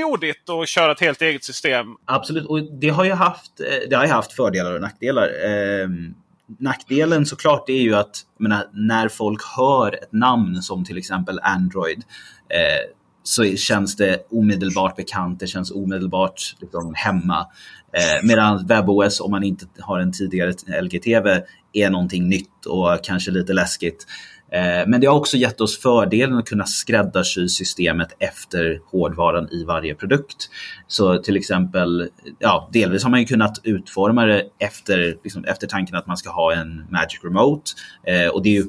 modigt att köra ett helt eget system. Absolut, och det har ju haft, eh, det har ju haft fördelar och nackdelar. Ehm, nackdelen såklart är ju att menar, när folk hör ett namn som till exempel Android eh, så känns det omedelbart bekant, det känns omedelbart liksom, hemma. Eh, medan WebOS, om man inte har en tidigare LG-TV, är någonting nytt och kanske lite läskigt. Eh, Men det har också gett oss fördelen att kunna skräddarsy systemet efter hårdvaran i varje produkt. Så till exempel, ja, delvis har man ju kunnat utforma det efter, liksom, efter tanken att man ska ha en Magic Remote. Eh, och det är ju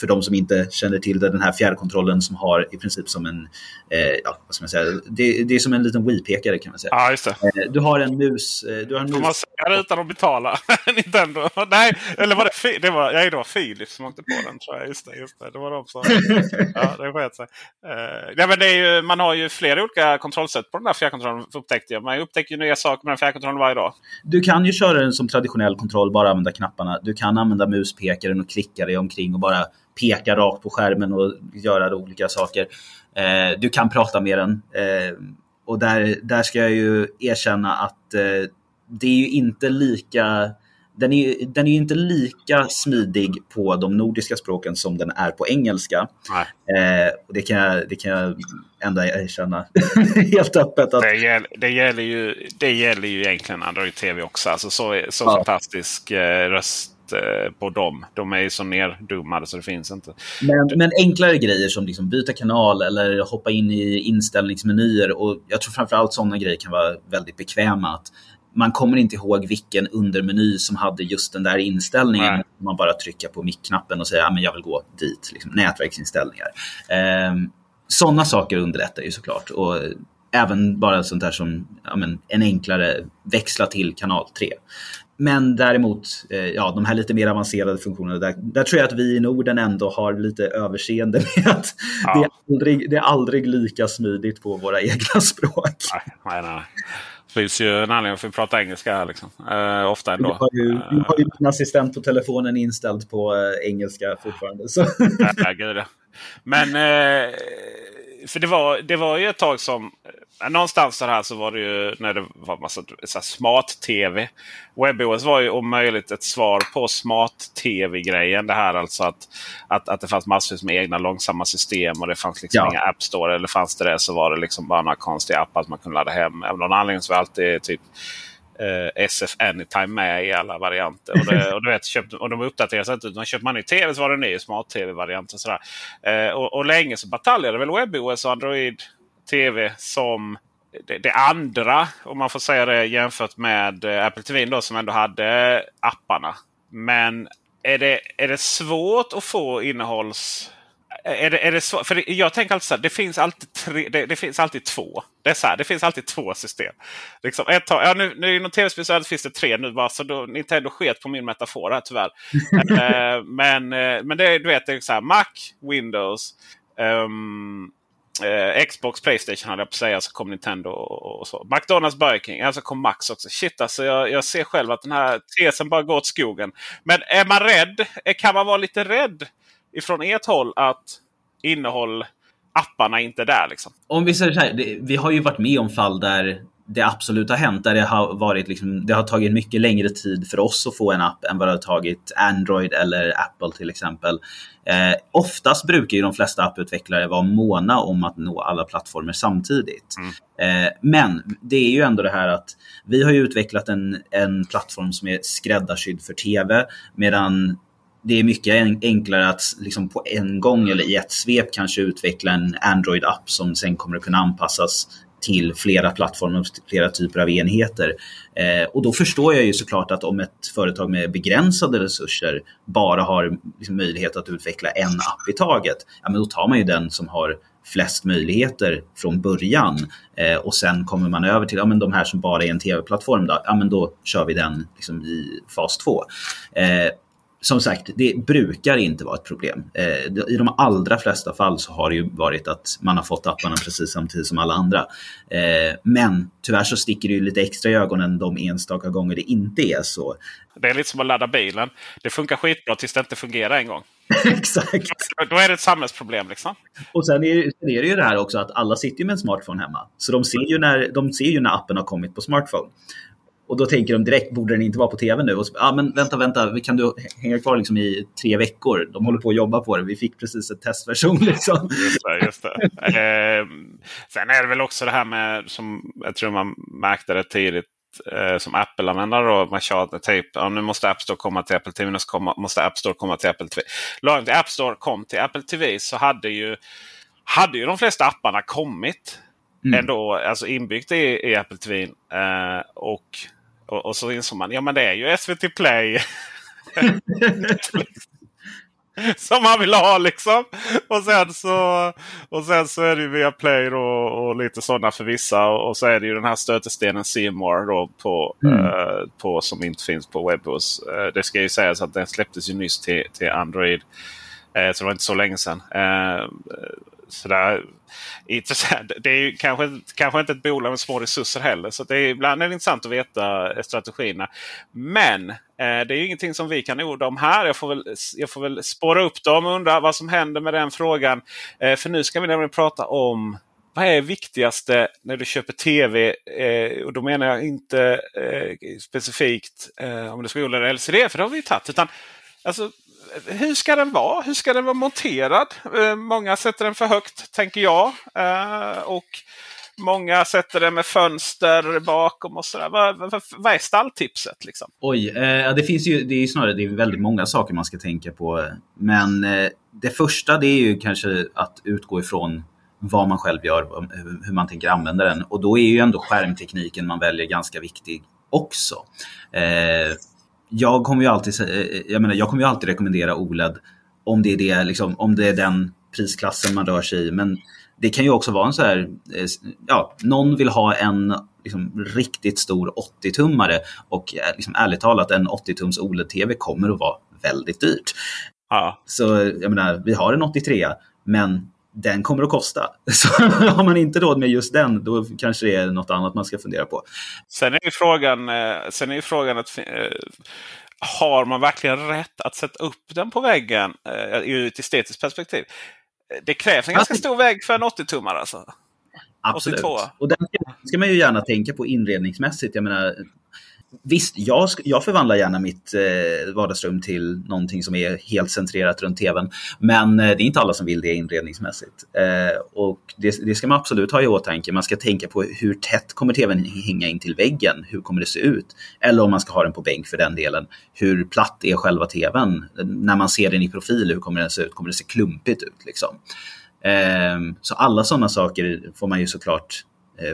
för de som inte känner till det, den här fjärrkontrollen som har i princip som en, eh, ja, vad ska man säga, det, det är som en liten Wii-pekare kan man säga. Ja, just det. Eh, du har en mus, eh, du har en Får mus man säga det utan att betala? Nintendo? Nej, eller var det, det var, nej, det var Philips som åkte på den tror jag. Just det, just det. det var de som... ja, det sket sig. Uh, nej, men det är ju, man har ju flera olika kontrollsätt på den där fjärrkontrollen upptäckte jag. Man upptäcker ju nya saker med den fjärrkontrollen varje dag. Du kan ju köra den som traditionell kontroll, bara använda knapparna. Du kan använda muspekaren och klicka dig omkring och bara peka rakt på skärmen och göra olika saker. Eh, du kan prata med den. Eh, och där, där ska jag ju erkänna att eh, det är ju inte lika den är, den är inte lika smidig på de nordiska språken som den är på engelska. Eh, och det, kan jag, det kan jag ändå erkänna helt öppet. Att, Det, gäll, det, gäller ju, det gäller ju egentligen Android TV också. Alltså så så Ja. fantastisk eh, röst eh, på dem. De är ju så nerdummade så det finns inte. Men, men enklare grejer som liksom byta kanal eller hoppa in i inställningsmenyer och jag tror framförallt sådana grejer kan vara väldigt bekväma. Att man kommer inte ihåg vilken undermeny som hade just den där inställningen. Nej. Man bara trycker på mick-knappen och säger att jag vill gå dit. Liksom, nätverksinställningar. Eh, Sådana saker underlättar ju såklart. Och även bara sånt där som ja, men, en enklare växla till kanal 3. Men däremot, eh, ja, de här lite mer avancerade funktionerna, där, där, tror jag att vi i Norden ändå har lite överseende med att ja. det, är aldrig, det är aldrig lika smidigt på våra egna språk. Nej, nej, nej. Det finns ju en anledning för att vi pratar engelska här. Liksom. Uh, ofta ändå. Du har ju, du har ju din assistent på telefonen inställd på uh, engelska fortfarande. Så. ja, gud, ja. Men uh, för det var, det var ju ett tag som någonstans där här så var det ju när det var massa smart-tv. WebOS var ju om möjligt ett svar på smart-tv-grejen. Det här alltså att, att, att det fanns massor med egna långsamma system och det fanns liksom ja. inga App Store. Eller fanns det det så var det liksom bara några konstiga appar som man kunde ladda hem. Av någon anledning så var alltid typ eh, SF Anytime med i alla varianter. Och, det, och, du vet, köpt, och de uppdateras inte. Utan köper man ny tv så var det en ny smart-tv-variant. Och, eh, och, och länge så bataljade väl WebOS och Android TV som det, det, andra, om man får säga det, jämfört med eh, Apple TV då, som ändå hade apparna. Men är det, är det svårt att få innehålls... Är det, är det svårt? För jag tänker alltid så här, det finns alltid, tre, det, det, finns alltid två. Det är så här, det finns alltid två system. Liksom ett ja, nu, nu inom tv-spel så finns det tre nu bara, så då, Nintendo sket på min metafor här tyvärr. uh, men uh, men det, du vet, det är så här, Mac, Windows. Um, Eh, Xbox, Playstation hade jag på att säga, så kom Nintendo och, och så. McDonalds, Burger King, alltså kom Max också. Shit alltså, jag, jag ser själv att den här tesen bara går åt skogen. Men är man rädd? Kan man vara lite rädd ifrån ert håll att innehåll, apparna inte är där? Liksom? Om vi säger så här, det, vi har ju varit med om fall där det absolut har hänt. Där det har, varit liksom, det har tagit mycket längre tid för oss att få en app än vad det har tagit Android eller Apple till exempel. Eh, oftast brukar ju de flesta apputvecklare vara måna om att nå alla plattformar samtidigt. Mm. Eh, men det är ju ändå det här att vi har utvecklat en, en plattform som är skräddarsydd för TV medan det är mycket enklare att liksom på en gång eller i ett svep kanske utveckla en Android-app som sen kommer att kunna anpassas till flera plattformar och flera typer av enheter. Eh, och då förstår jag ju såklart att om ett företag med begränsade resurser bara har liksom möjlighet att utveckla en app i taget, ja, men då tar man ju den som har flest möjligheter från början. Eh, och sen kommer man över till ja, men de här som bara är en tv-plattform. Då, ja, men då kör vi den liksom i fas 2. Eh, som sagt, det brukar inte vara ett problem. Eh, I de allra flesta fall så har det ju varit att man har fått apparna precis samtidigt som alla andra. Eh, men tyvärr så sticker det ju lite extra i ögonen de enstaka gånger det inte är så. Det är lite som att ladda bilen. Det funkar skitbra tills det inte fungerar en gång. Exakt. Då är det ett samhällsproblem. Liksom. Och sen är, sen är det ju det här också att alla sitter med en smartphone hemma. Så de ser ju när, de ser ju när appen har kommit på smartphone. Och då tänker de direkt, borde den inte vara på tv nu? Och så, ah, men vänta, vänta, kan du hänga kvar liksom i tre veckor? De håller på att jobba på det. Vi fick precis ett testversion. Liksom. Just det, just det. Eh, sen är det väl också det här med, som jag tror man märkte det tidigt, eh, som Apple-användare då, man tjatar typ ja, nu måste App Store komma till Apple TV, nu måste App Store komma till Apple TV. Lagom till App Store kom till Apple TV så hade ju, hade ju de flesta apparna kommit mm. ändå alltså inbyggt i, i Apple TV. Eh, och och, och, så insåg man ja men det är ju SVT Play. som man vill ha liksom. Och sen så, och sen så är det ju via Play och, och lite sådana för vissa. Och, och, så är det ju den här stötestenen Seymour då på, mm. eh, på, som inte finns på WebOS. Eh, det ska ju sägas att den släpptes ju nyss till, till Android. Eh, så det var inte så länge sedan sådär intressant. det är ju kanske, kanske inte ett bolag med små resurser heller. Så det är, ibland är det intressant att veta eh, strategierna. Men eh, det är ju ingenting som vi kan orda om här. Jag får väl, jag får väl spåra upp dem och undra vad som händer med den frågan. Eh, för nu ska vi nämligen prata om vad är viktigaste när du köper tv? Eh, och då menar jag inte eh, specifikt eh, om du ska odla eller LCD, för det har vi ju tagit. Utan, alltså, hur ska den vara? Hur ska den vara monterad? Eh, många sätter den för högt, tänker jag. Eh, och Många sätter den med fönster bakom och sådär. Vad, vad, vad är stalltipset? Liksom? Oj, eh, det finns ju det är snarare det är väldigt många saker man ska tänka på. Men eh, det första det är ju kanske att utgå ifrån vad man själv gör, hur man tänker använda den. Och då är ju ändå skärmtekniken man väljer ganska viktig också. Eh, jag kommer ju alltid, eh, jag menar, jag kommer ju alltid rekommendera OLED om det är, det, liksom, om det är den prisklassen man rör sig i. Men det kan ju också vara en så här, eh, ja, någon vill ha en liksom, riktigt stor 80-tummare och eh, liksom, ärligt talat en 80-tums OLED-TV kommer att vara väldigt dyrt. Ja. Så jag menar, vi har en 83 men den kommer att kosta. Så har man inte råd med just den, då kanske det är något annat man ska fundera på. Sen är ju frågan, eh, sen är ju frågan att eh, har man verkligen rätt att sätta upp den på väggen eh, ur ett estetiskt perspektiv? Det krävs en ganska stor vägg för en 80-tummare alltså. Absolut. 82. Och den ska man ju gärna tänka på inredningsmässigt. Jag menar, Visst, jag, jag förvandlar gärna mitt eh, vardagsrum till någonting som är helt centrerat runt tvn. Men eh, det är inte alla som vill det inredningsmässigt. Eh, och det, det, ska man absolut ha i åtanke. Man ska tänka på hur tätt kommer tvn hänga in till väggen? Hur kommer det se ut? Eller om man ska ha den på bänk för den delen. Hur platt är själva tvn? När man ser den i profil, hur kommer den se ut? Kommer det se klumpigt ut? Liksom? Eh, så alla sådana saker får man ju såklart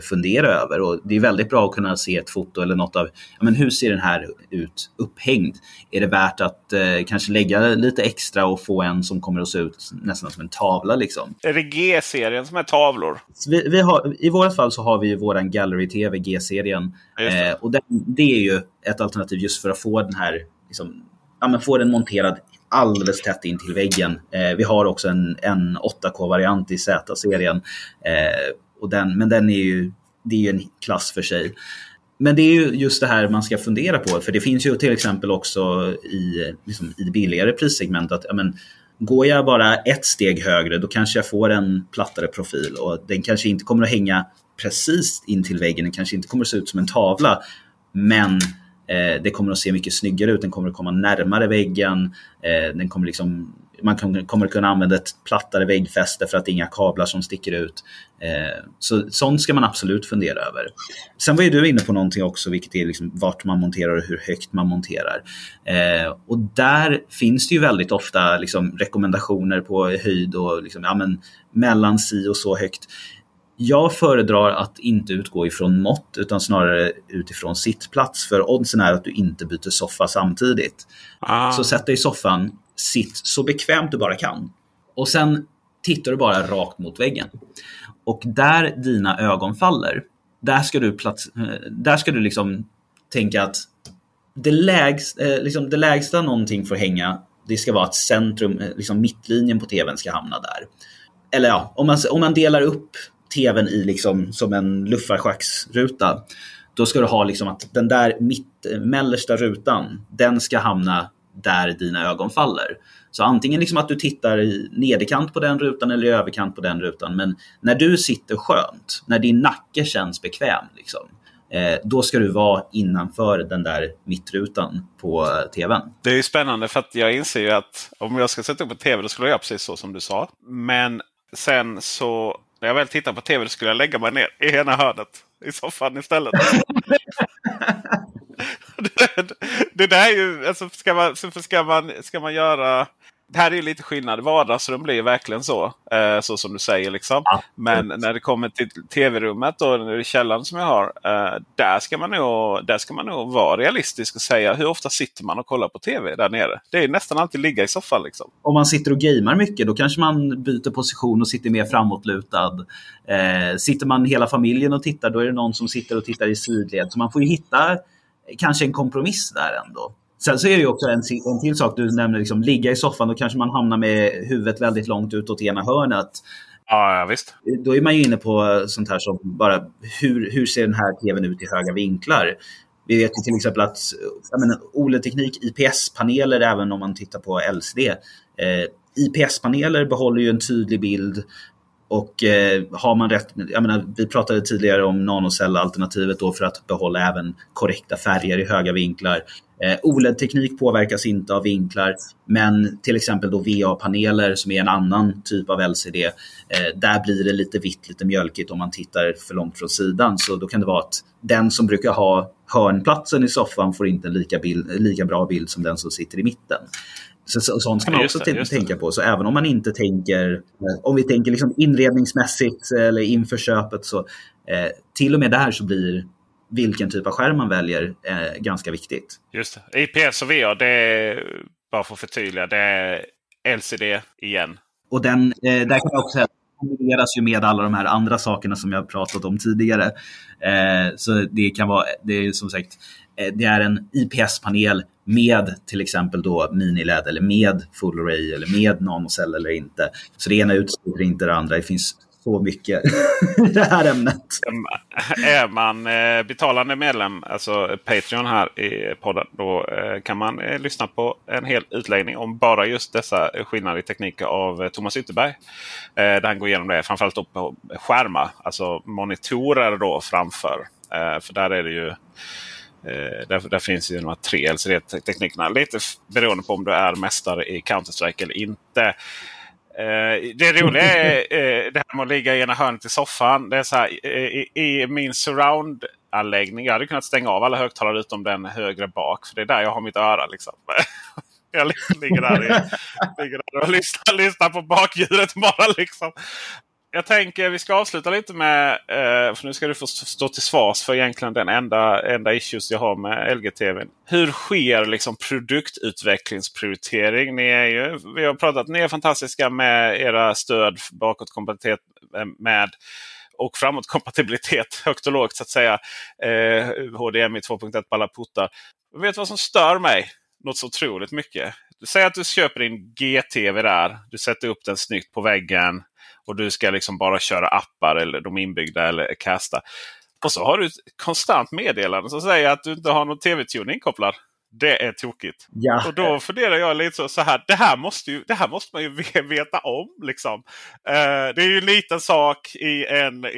fundera över. Och det är väldigt bra att kunna se ett foto eller något av, ja, men hur ser den här ut upphängd? Är det värt att eh, kanske lägga lite extra och få en som kommer att se ut nästan som en tavla? Liksom? Är det G-serien som är tavlor? Vi, vi har, I vårt fall så har vi våran Gallery TV G-serien. Eh, och det, det är ju ett alternativ just för att få den här, liksom, ja, men få den monterad alldeles tätt in till väggen. Eh, vi har också en, en 8K-variant i Z-serien. Eh, och den, men den är ju, det är ju en klass för sig. Men det är ju just det här man ska fundera på. För det finns ju till exempel också i, liksom, i det billigare prissegmentet att ja, men, går jag bara ett steg högre då kanske jag får en plattare profil och den kanske inte kommer att hänga precis in till väggen. Den kanske inte kommer att se ut som en tavla. Men eh, det kommer att se mycket snyggare ut. Den kommer att komma närmare väggen. Eh, den kommer liksom man kommer kunna använda ett plattare väggfäste för att det är inga kablar som sticker ut. Eh, så sånt ska man absolut fundera över. Sen var ju du inne på någonting också, vilket är liksom vart man monterar och hur högt man monterar. Eh, och där finns det ju väldigt ofta liksom rekommendationer på höjd och liksom, ja, men, mellan si och så högt. Jag föredrar att inte utgå ifrån mått utan snarare utifrån sittplats. För oddsen är att du inte byter soffa samtidigt. Ah. Så sätt dig i soffan, sitt så bekvämt du bara kan. Och sen tittar du bara rakt mot väggen. Och där dina ögon faller, där ska du, plats, eh, där ska du liksom tänka att det, lägsta, eh, liksom det lägsta någonting får hänga, det ska vara att centrum, eh, liksom mittlinjen på tvn ska hamna där. Eller ja, om man, om man delar upp tvn i liksom som en luffarschacksruta, då ska du ha liksom att den där mitt, mellersta rutan, den ska hamna där dina ögon faller. Så antingen liksom att du tittar i nederkant på den rutan eller i överkant på den rutan. Men när du sitter skönt, när din nacke känns bekväm, liksom, eh, då ska du vara innanför den där mittrutan på tvn. Det är ju spännande för att jag inser ju att om jag ska sätta upp en tv då skulle jag göra precis så som du sa. Men sen så när jag väl tittar på tv då skulle jag lägga mig ner i ena hörnet i soffan istället. det, där är ju, alltså, ska, man, ska, man, ska man göra det här är ju lite skillnad. Vardagsrum blir verkligen så. Eh, så som du säger. Liksom. Men när det kommer till tv-rummet och källaren som jag har. Eh, där, ska man nog, där ska man nog vara realistisk och säga hur ofta sitter man och kollar på tv där nere. Det är nästan alltid ligga i soffan. Liksom. Om man sitter och gamer mycket då kanske man byter position och sitter mer framåtlutad. Eh, sitter man hela familjen och tittar då är det någon som sitter och tittar i sidled. Så man får ju hitta kanske en kompromiss där ändå. Sen så är det ju också en, en till sak du nämner, liksom, ligga i soffan. Då kanske man hamnar med huvudet väldigt långt utåt ena hörnet. Ja, ja, visst. Då är man ju inne på sånt här som bara hur, hur ser den här tvn ut i höga vinklar? Vi vet ju till exempel att OLED-teknik, IPS-paneler, även om man tittar på LCD. Eh, IPS-paneler behåller ju en tydlig bild och eh, har man rätt, jag menar, vi pratade tidigare om nanocellalternativet då för att behålla även korrekta färger i höga vinklar. Eh, OLED-teknik påverkas inte av vinklar, men till exempel då VA-paneler som är en annan typ av LCD, eh, där blir det lite vitt, lite mjölkigt om man tittar för långt från sidan. Så då kan det vara att den som brukar ha hörnplatsen i soffan får inte en lika, bild, lika bra bild som den som sitter i mitten. Så, så, sånt ska man också det, tänka på. Så även om man inte tänker, om vi tänker liksom inredningsmässigt eller inför köpet så eh, till och med där så blir vilken typ av skärm man väljer är ganska viktigt. Just det. IPS och VR, det är, bara för att förtydliga, det är LCD igen. Och den, eh, där kan jag också säga kombineras ju med alla de här andra sakerna som jag pratat om tidigare. Eh, så det kan vara, det är som sagt, eh, Eh, det är en IPS-panel med till exempel då miniled eller med full array eller med nanocell eller inte. Så det ena utesluter inte det andra. Det finns så mycket i det här ämnet. Är man eh, betalande medlem, alltså Patreon här i podden, då eh, kan man lyssna på en hel utläggning om bara just dessa skillnader i teknik av Thomas Ytterberg. Där han går igenom det framförallt på skärmar, alltså monitorer då framför. För där är det ju där, där, finns ju de här tre LCD-teknikerna. Lite beroende på om du är mästare i Counter-Strike eller inte. Eh, det roliga är eh, det här med att ligga i ena hörnet i soffan. Det är så här, i, i min surround-anläggning. Jag hade kunnat stänga av alla högtalare utom den högre bak. För det är där jag har mitt öra. Liksom. Jag ligger där, i, ligger där och lyssnar, lyssnar på bakljudet bara. Liksom jag tänker vi ska avsluta lite med, eh, för nu ska du få stå till svars för egentligen den enda, enda issues jag har med LG-TV. Hur sker liksom produktutvecklingsprioritering? Ni är ju, vi har pratat, ni är fantastiska med era stöd bakåtkompatibilitet eh, med och framåtkompatibilitet högt och lågt så att säga. Eh, HDMI 2.1 på alla puttar. Vet du vad som stör mig? Något så otroligt mycket. Säg att du köper din GTV där. Du sätter upp den snyggt på väggen och du ska liksom bara köra appar eller de inbyggda eller casta. Och så har du ett konstant meddelande som säger att du inte har någon tv-tuning inkopplad. Det är tokigt. Ja. Och då funderar jag lite så, så här. Det här, måste ju, det här måste man ju veta om. Liksom. Uh, det är ju en liten sak i en... I,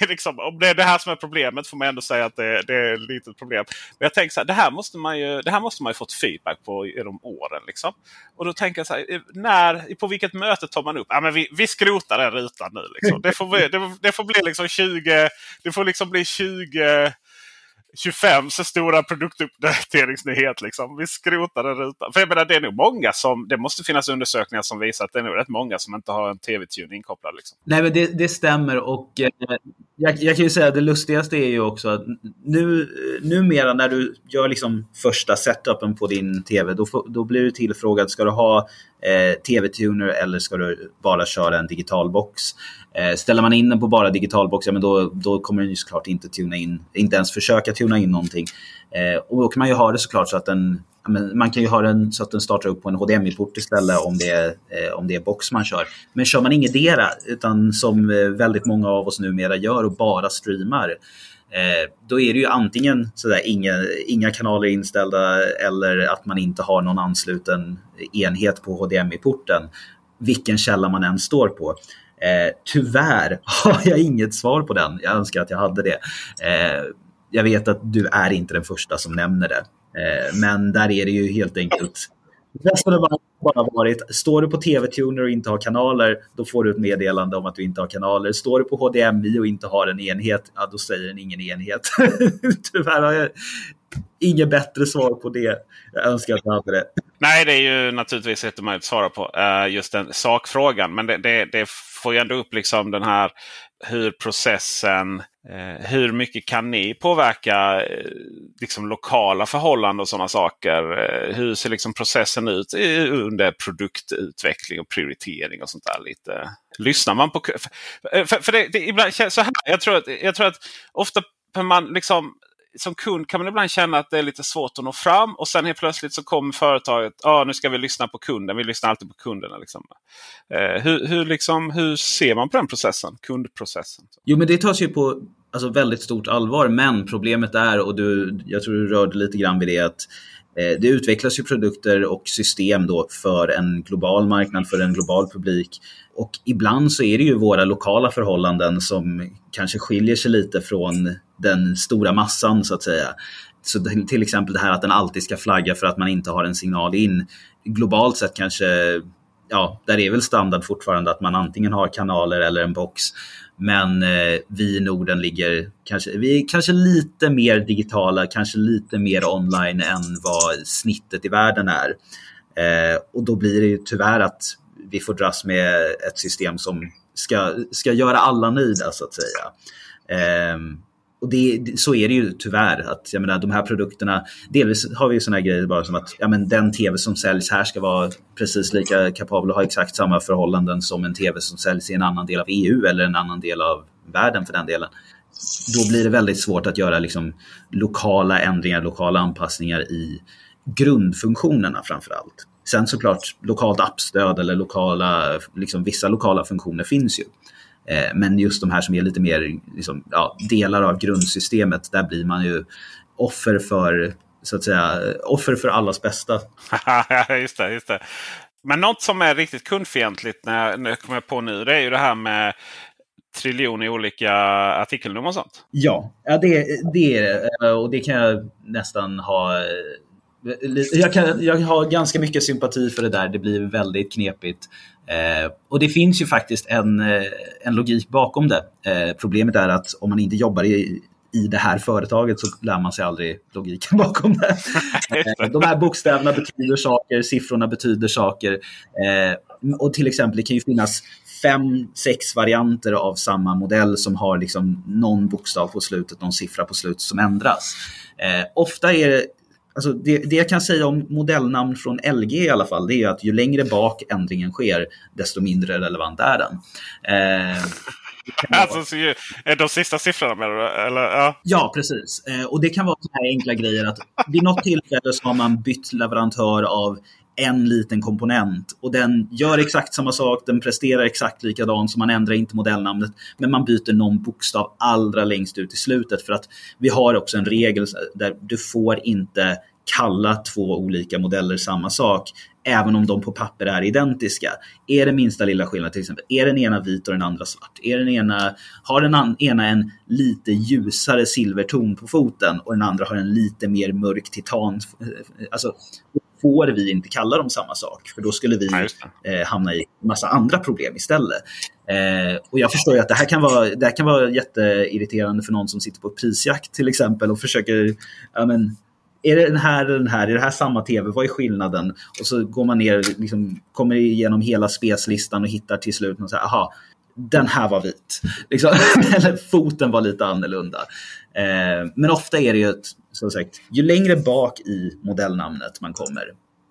i, liksom, om det är det här som är problemet får man ändå säga att det, det är ett litet problem. Men jag tänker så här, det här måste man ju, det här måste man ju fått feedback på genom åren. Liksom. Och då tänker jag så här, när, på vilket möte tar man upp? Ja, men vi, vi skrotar den rutan nu. Liksom. Det, får, det, det får bli liksom 20... Det får liksom bli 20 25 så stora produktuppdateringsnyhet. Liksom. Vi skrotar den rutan. För jag menar, det är nog många som, det måste finnas undersökningar som visar att det är nog rätt många som inte har en TV-tune inkopplad. Liksom. Nej, men det, det stämmer och eh, jag, jag, kan ju säga att det lustigaste är ju också att nu, numera när du gör liksom första setupen på din TV, då, då blir du tillfrågad, ska du ha eh, TV-tuner eller ska du bara köra en digital box? Eh, ställer man in den på bara digitalbox, ja, men då, då kommer den ju såklart inte tuna in, inte ens försöka tuna in någonting. Eh, och då kan man ju ha det såklart så att den, man kan ju ha den så att den startar upp på en HDMI-port istället om det, är, eh, om det är box man kör. Men kör man ingetdera, utan som eh, väldigt många av oss numera gör och bara streamar, eh, då är det ju antingen sådär, inga, inga kanaler inställda eller att man inte har någon ansluten enhet på HDMI-porten, vilken källa man än står på. Eh, tyvärr har jag inget svar på den. Jag önskar att jag hade det. Eh, jag vet att du är inte den första som nämner det. Eh, men där är det ju helt enkelt Resonemanget har bara varit, står du på TV-tuner och inte har kanaler, då får du ett meddelande om att du inte har kanaler. Står du på HDMI och inte har en enhet, ja, då säger den ingen enhet. Tyvärr har jag inget bättre svar på det. Jag önskar att jag hade det. Nej, det är ju naturligtvis inte möjligt att svara på eh, just den sakfrågan. Men det, det, det, får ju ändå upp liksom den här hur processen, eh, hur mycket kan ni påverka eh, liksom lokala förhållanden och sådana saker? Eh, hur ser liksom processen ut under produktutveckling och prioritering och sånt där? lite. Lyssnar man på... För, för, för det, det, ibland så här, jag tror att, jag tror att ofta man liksom som kund kan man ibland känna att det är lite svårt att nå fram. Och sen helt plötsligt så kommer företaget. Ja, nu ska vi lyssna på kunden. Vi lyssnar alltid på kunderna. Liksom. Eh, hur, hur, liksom, hur ser man på den processen? Kundprocessen? Jo, men det tas ju på alltså, väldigt stort allvar. Men problemet är, och du, jag tror du rörde lite grann vid det, att Eh, det utvecklas ju produkter och system då för en global marknad, för en global publik. Och ibland så är det ju våra lokala förhållanden som kanske skiljer sig lite från den stora massan så att säga. Så till exempel det här att den alltid ska flagga för att man inte har en signal in. Globalt sett kanske, ja, där är väl standard fortfarande att man antingen har kanaler eller en box. Men eh, vi i Norden ligger kanske, vi är kanske lite mer digitala, kanske lite mer online än vad snittet i världen är. Eh, och då blir det ju tyvärr att vi får dras med ett system som ska, ska göra alla nöjda så att säga. Eh, och det, så är det ju tyvärr. Att, jag menar, de här produkterna, delvis har vi ju sådana grejer bara som att ja, men den tv som säljs här ska vara precis lika kapabel och ha exakt samma förhållanden som en tv som säljs i en annan del av EU eller en annan del av världen för den delen. Då blir det väldigt svårt att göra liksom, lokala ändringar, lokala anpassningar i grundfunktionerna framför allt. Sen såklart lokalt appstöd eller lokala, liksom, vissa lokala funktioner finns ju. Eh, men just de här som är lite mer liksom, ja, delar av grundsystemet, där blir man ju offer för så att säga, offer för allas bästa. just det, just det. Men något som är riktigt kundfientligt när, när jag kommer på nu, det är ju det här med triljoner olika artikelnummer och sånt. Ja, ja det, det är det. Och det kan jag nästan ha jag, kan, jag har ganska mycket sympati för det där. Det blir väldigt knepigt. Eh, och det finns ju faktiskt en, eh, en logik bakom det. Eh, problemet är att om man inte jobbar i, i det här företaget så lär man sig aldrig logiken bakom det. Eh, de här bokstäverna betyder saker, siffrorna betyder saker. Eh, och till exempel, det kan ju finnas fem, sex varianter av samma modell som har liksom någon bokstav på slutet, någon siffra på slutet som ändras. Eh, ofta är Alltså det, det, jag kan säga om modellnamn från LG i alla fall, det är att ju längre bak ändringen sker, desto mindre relevant är den. Eh, alltså, så ju, de sista siffrorna du? Eller, ja. ja, precis. Eh, och det kan vara så här enkla grejer att vid något tillfälle så har man bytt leverantör av en liten komponent och den gör exakt samma sak, den presterar exakt likadant så man ändrar inte modellnamnet men man byter någon bokstav allra längst ut i slutet för att vi har också en regel där du får inte kalla två olika modeller samma sak även om de på papper är identiska. Är det minsta lilla skillnad till exempel, är den ena vit och den andra svart? Är den ena, har den ena en lite ljusare silverton på foten och den andra har en lite mer mörk titan? Alltså, får vi inte kalla dem samma sak, för då skulle vi eh, hamna i massa andra problem istället. Eh, och jag förstår att det här kan vara, det här kan vara jätteirriterande för någon som sitter på prisjakt till exempel och försöker, ja men, är det den här eller den här? Är det här samma tv? Vad är skillnaden? Och så går man ner, liksom, kommer igenom hela speslistan och hittar till slut och säger, aha, den här var vit. Liksom, eller foten var lite annorlunda. Eh, men ofta är det ju, ett, som sagt, ju längre bak i modellnamnet man kommer,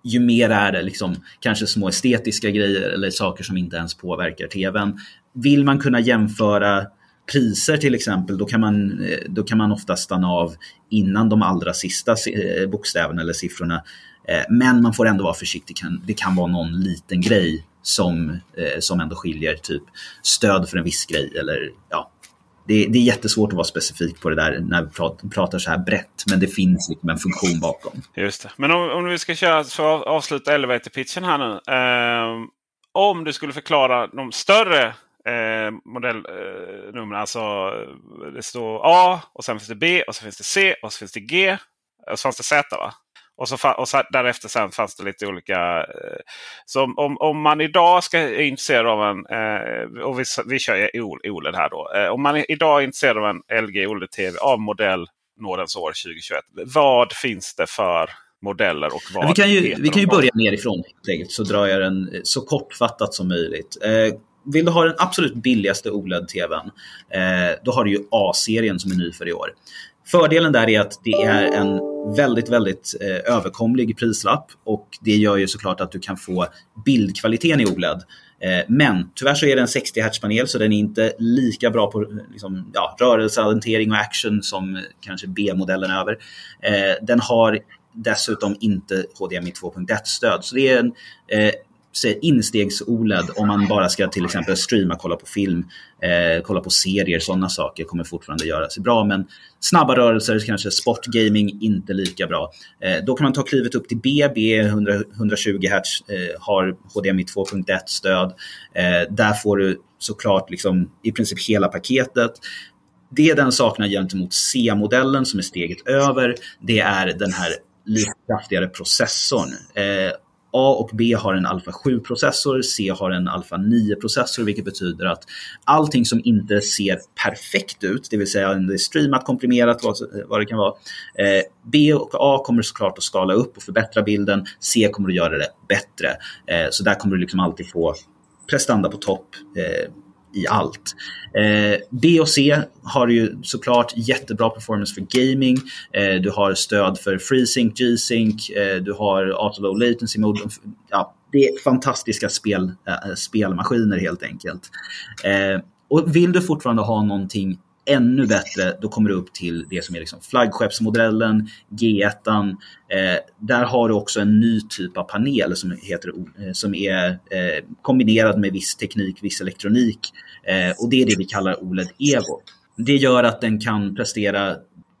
ju mer är det liksom, kanske små estetiska grejer eller saker som inte ens påverkar tvn. Vill man kunna jämföra priser till exempel, då kan, man, eh, då kan man ofta stanna av innan de allra sista eh, bokstäverna eller siffrorna. Eh, men man får ändå vara försiktig. Det kan vara någon liten grej som, som ändå skiljer, typ stöd för en viss grej eller ja, det, det, är jättesvårt att vara specifik på det där när vi pratar, pratar så här brett. Men det finns liksom en funktion bakom. Just det. Men om, om vi ska köra för att avsluta elevator-pitchen här nu. Eh, om du skulle förklara de större eh, modellnumren. Eh, alltså det står A och sen finns det B och så finns det C och så finns det G. Och så fanns det Z va? Och, så, och så, därefter sen fanns det lite olika. Eh, så om, om man idag ska är intresserad av en, eh, och vi, vi kör OLED här då. Eh, om man idag är intresserad av en LG OLED-TV av modell Nådens år 2021. Vad finns det för modeller och vad Vi kan ju, vi kan ju börja nerifrån så drar jag den så kortfattat som möjligt. vill du ha den absolut billigaste OLED-TVn, då har du ju A-serien som är ny för i år. Fördelen där är att det är en väldigt, väldigt eh, överkomlig prislapp och det gör ju såklart att du kan få bildkvaliteten i OLED. Eh, men tyvärr så är det en 60 Hz-panel så den är inte lika bra på eh, liksom, ja, rörelseorientering och action som kanske B-modellen över. Eh, den har dessutom inte HDMI 2.1-stöd. Så det är en eh, instegs-OLED om man bara ska till exempel streama, kolla på film, eh, kolla på serier, sådana saker kommer fortfarande göra sig bra. Men snabba rörelser, kanske sportgaming, inte lika bra. Eh, då kan man ta klivet upp till BB, 100, 120 Hz, eh, har HDMI 2.1-stöd. Eh, där får du såklart liksom, i princip hela paketet. Det den saknar gentemot C-modellen som är steget över, det är den här lite kraftigare processorn. Eh, A och B har en Alpha 7-processor, C har en Alpha 9-processor, vilket betyder att allting som inte ser perfekt ut, det vill säga om det är streamat, komprimerat, vad, vad det kan vara, eh, B och A kommer såklart att skala upp och förbättra bilden, C kommer att göra det bättre. Eh, så där kommer du liksom alltid få prestanda på topp. Eh, i allt. Eh, B och C har ju såklart jättebra performance för gaming. Eh, du har stöd för FreeSync, G-Sync, eh, du har auto low latency mode. Ja, det är fantastiska spel, äh, spelmaskiner helt enkelt. Eh, och vill du fortfarande ha någonting ännu bättre, då kommer du upp till det som är liksom flaggskeppsmodellen, G1. Eh, där har du också en ny typ av panel som, heter, eh, som är eh, kombinerad med viss teknik, viss elektronik. Eh, och det är det vi kallar OLED Evo. Det gör att den kan prestera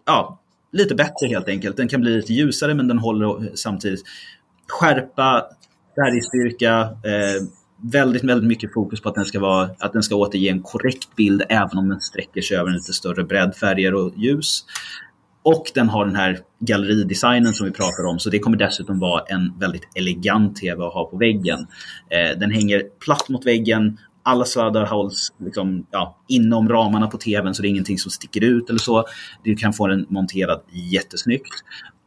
ja, lite bättre helt enkelt. Den kan bli lite ljusare men den håller samtidigt skärpa, färgstyrka, eh, väldigt, väldigt mycket fokus på att den, ska vara, att den ska återge en korrekt bild även om den sträcker sig över en lite större bredd, färger och ljus. Och den har den här galleridesignen som vi pratar om, så det kommer dessutom vara en väldigt elegant tv att ha på väggen. Eh, den hänger platt mot väggen, alla sladdar hålls liksom, ja, inom ramarna på tvn så det är ingenting som sticker ut eller så. Du kan få den monterad jättesnyggt.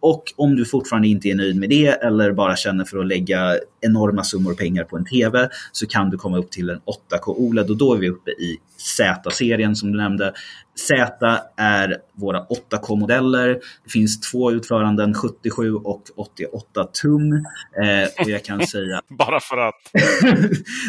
Och om du fortfarande inte är nöjd med det eller bara känner för att lägga enorma summor pengar på en TV så kan du komma upp till en 8K OLED och då är vi uppe i Z-serien som du nämnde. Z är våra 8K-modeller. Det finns två utföranden, 77 och 88 tum. Eh, och jag kan säga... Bara för att.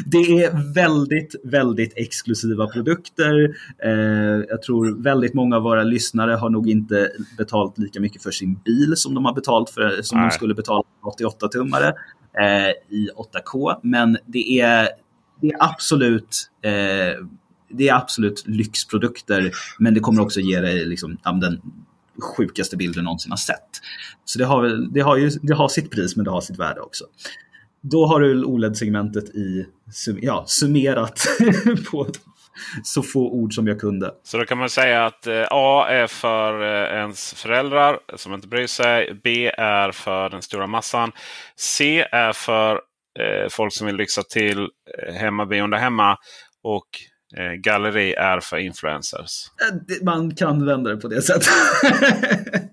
det är väldigt, väldigt exklusiva produkter. Eh, jag tror väldigt många av våra lyssnare har nog inte betalt lika mycket för sin bil som de har betalt för, som Nej. de skulle betala 88-tummare eh, i 8K. Men det är, det är absolut eh, det är absolut lyxprodukter, men det kommer också ge dig liksom, den sjukaste bilden du någonsin har sett. Så det har, det, har ju, det har sitt pris, men det har sitt värde också. Då har du OLED-segmentet i, ja, summerat på så få ord som jag kunde. Så då kan man säga att eh, A är för eh, ens föräldrar som inte bryr sig. B är för den stora massan. C är för eh, folk som vill lyxa till eh, hemmabion där hemma. Och Eh, galleri är för influencers. Eh, man kan vända det på det sättet.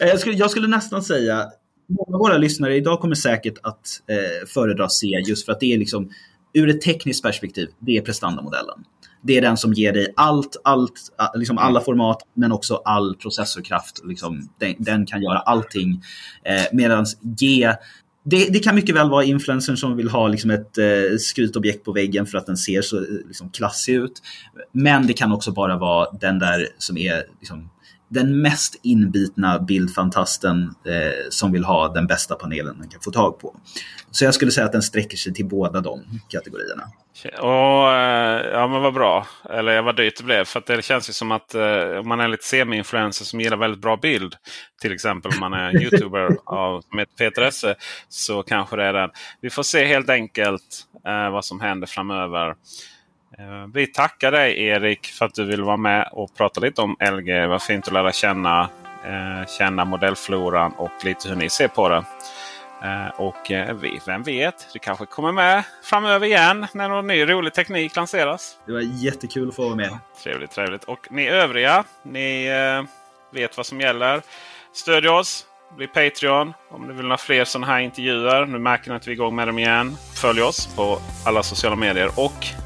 Eh, jag, skulle, jag skulle nästan säga Många av våra lyssnare idag kommer säkert att eh, föredra C just för att det är liksom ur ett tekniskt perspektiv, det är prestandamodellen. Det är den som ger dig allt, allt liksom alla format, men också all processorkraft. Liksom, den, den kan göra allting. Eh, Medan G det, det, kan mycket väl vara influencern som vill ha liksom ett eh, skrytobjekt på väggen för att den ser så eh, liksom, klassig ut. Men det kan också bara vara den där som är liksom, den mest inbitna bildfantasten eh, som vill ha den bästa panelen den kan få tag på. Så jag skulle säga att den sträcker sig till båda de kategorierna. Och, eh, ja men vad bra. Eller vad dyrt det blev. För det känns ju som att eh, om man är lite semi-influencer som gillar väldigt bra bild. Till exempel om man är youtuber av, med Peter Esse. Så kanske det är den. Vi får se helt enkelt eh, vad som händer framöver. Eh, vi tackar dig Erik för att du vill vara med och prata lite om LG. Var fint att lära känna, eh, känna modellfloran och lite hur ni ser på det. Eh, och vem vet, du kanske kommer med framöver igen när någon ny rolig teknik lanseras. Det var jättekul att få vara med. Trevligt, trevligt. Och ni övriga, ni vet vad som gäller. Stödj oss, bli Patreon om du vill ha fler sådana här intervjuer. Nu märker ni att vi är igång med dem igen. Följ oss på alla sociala medier och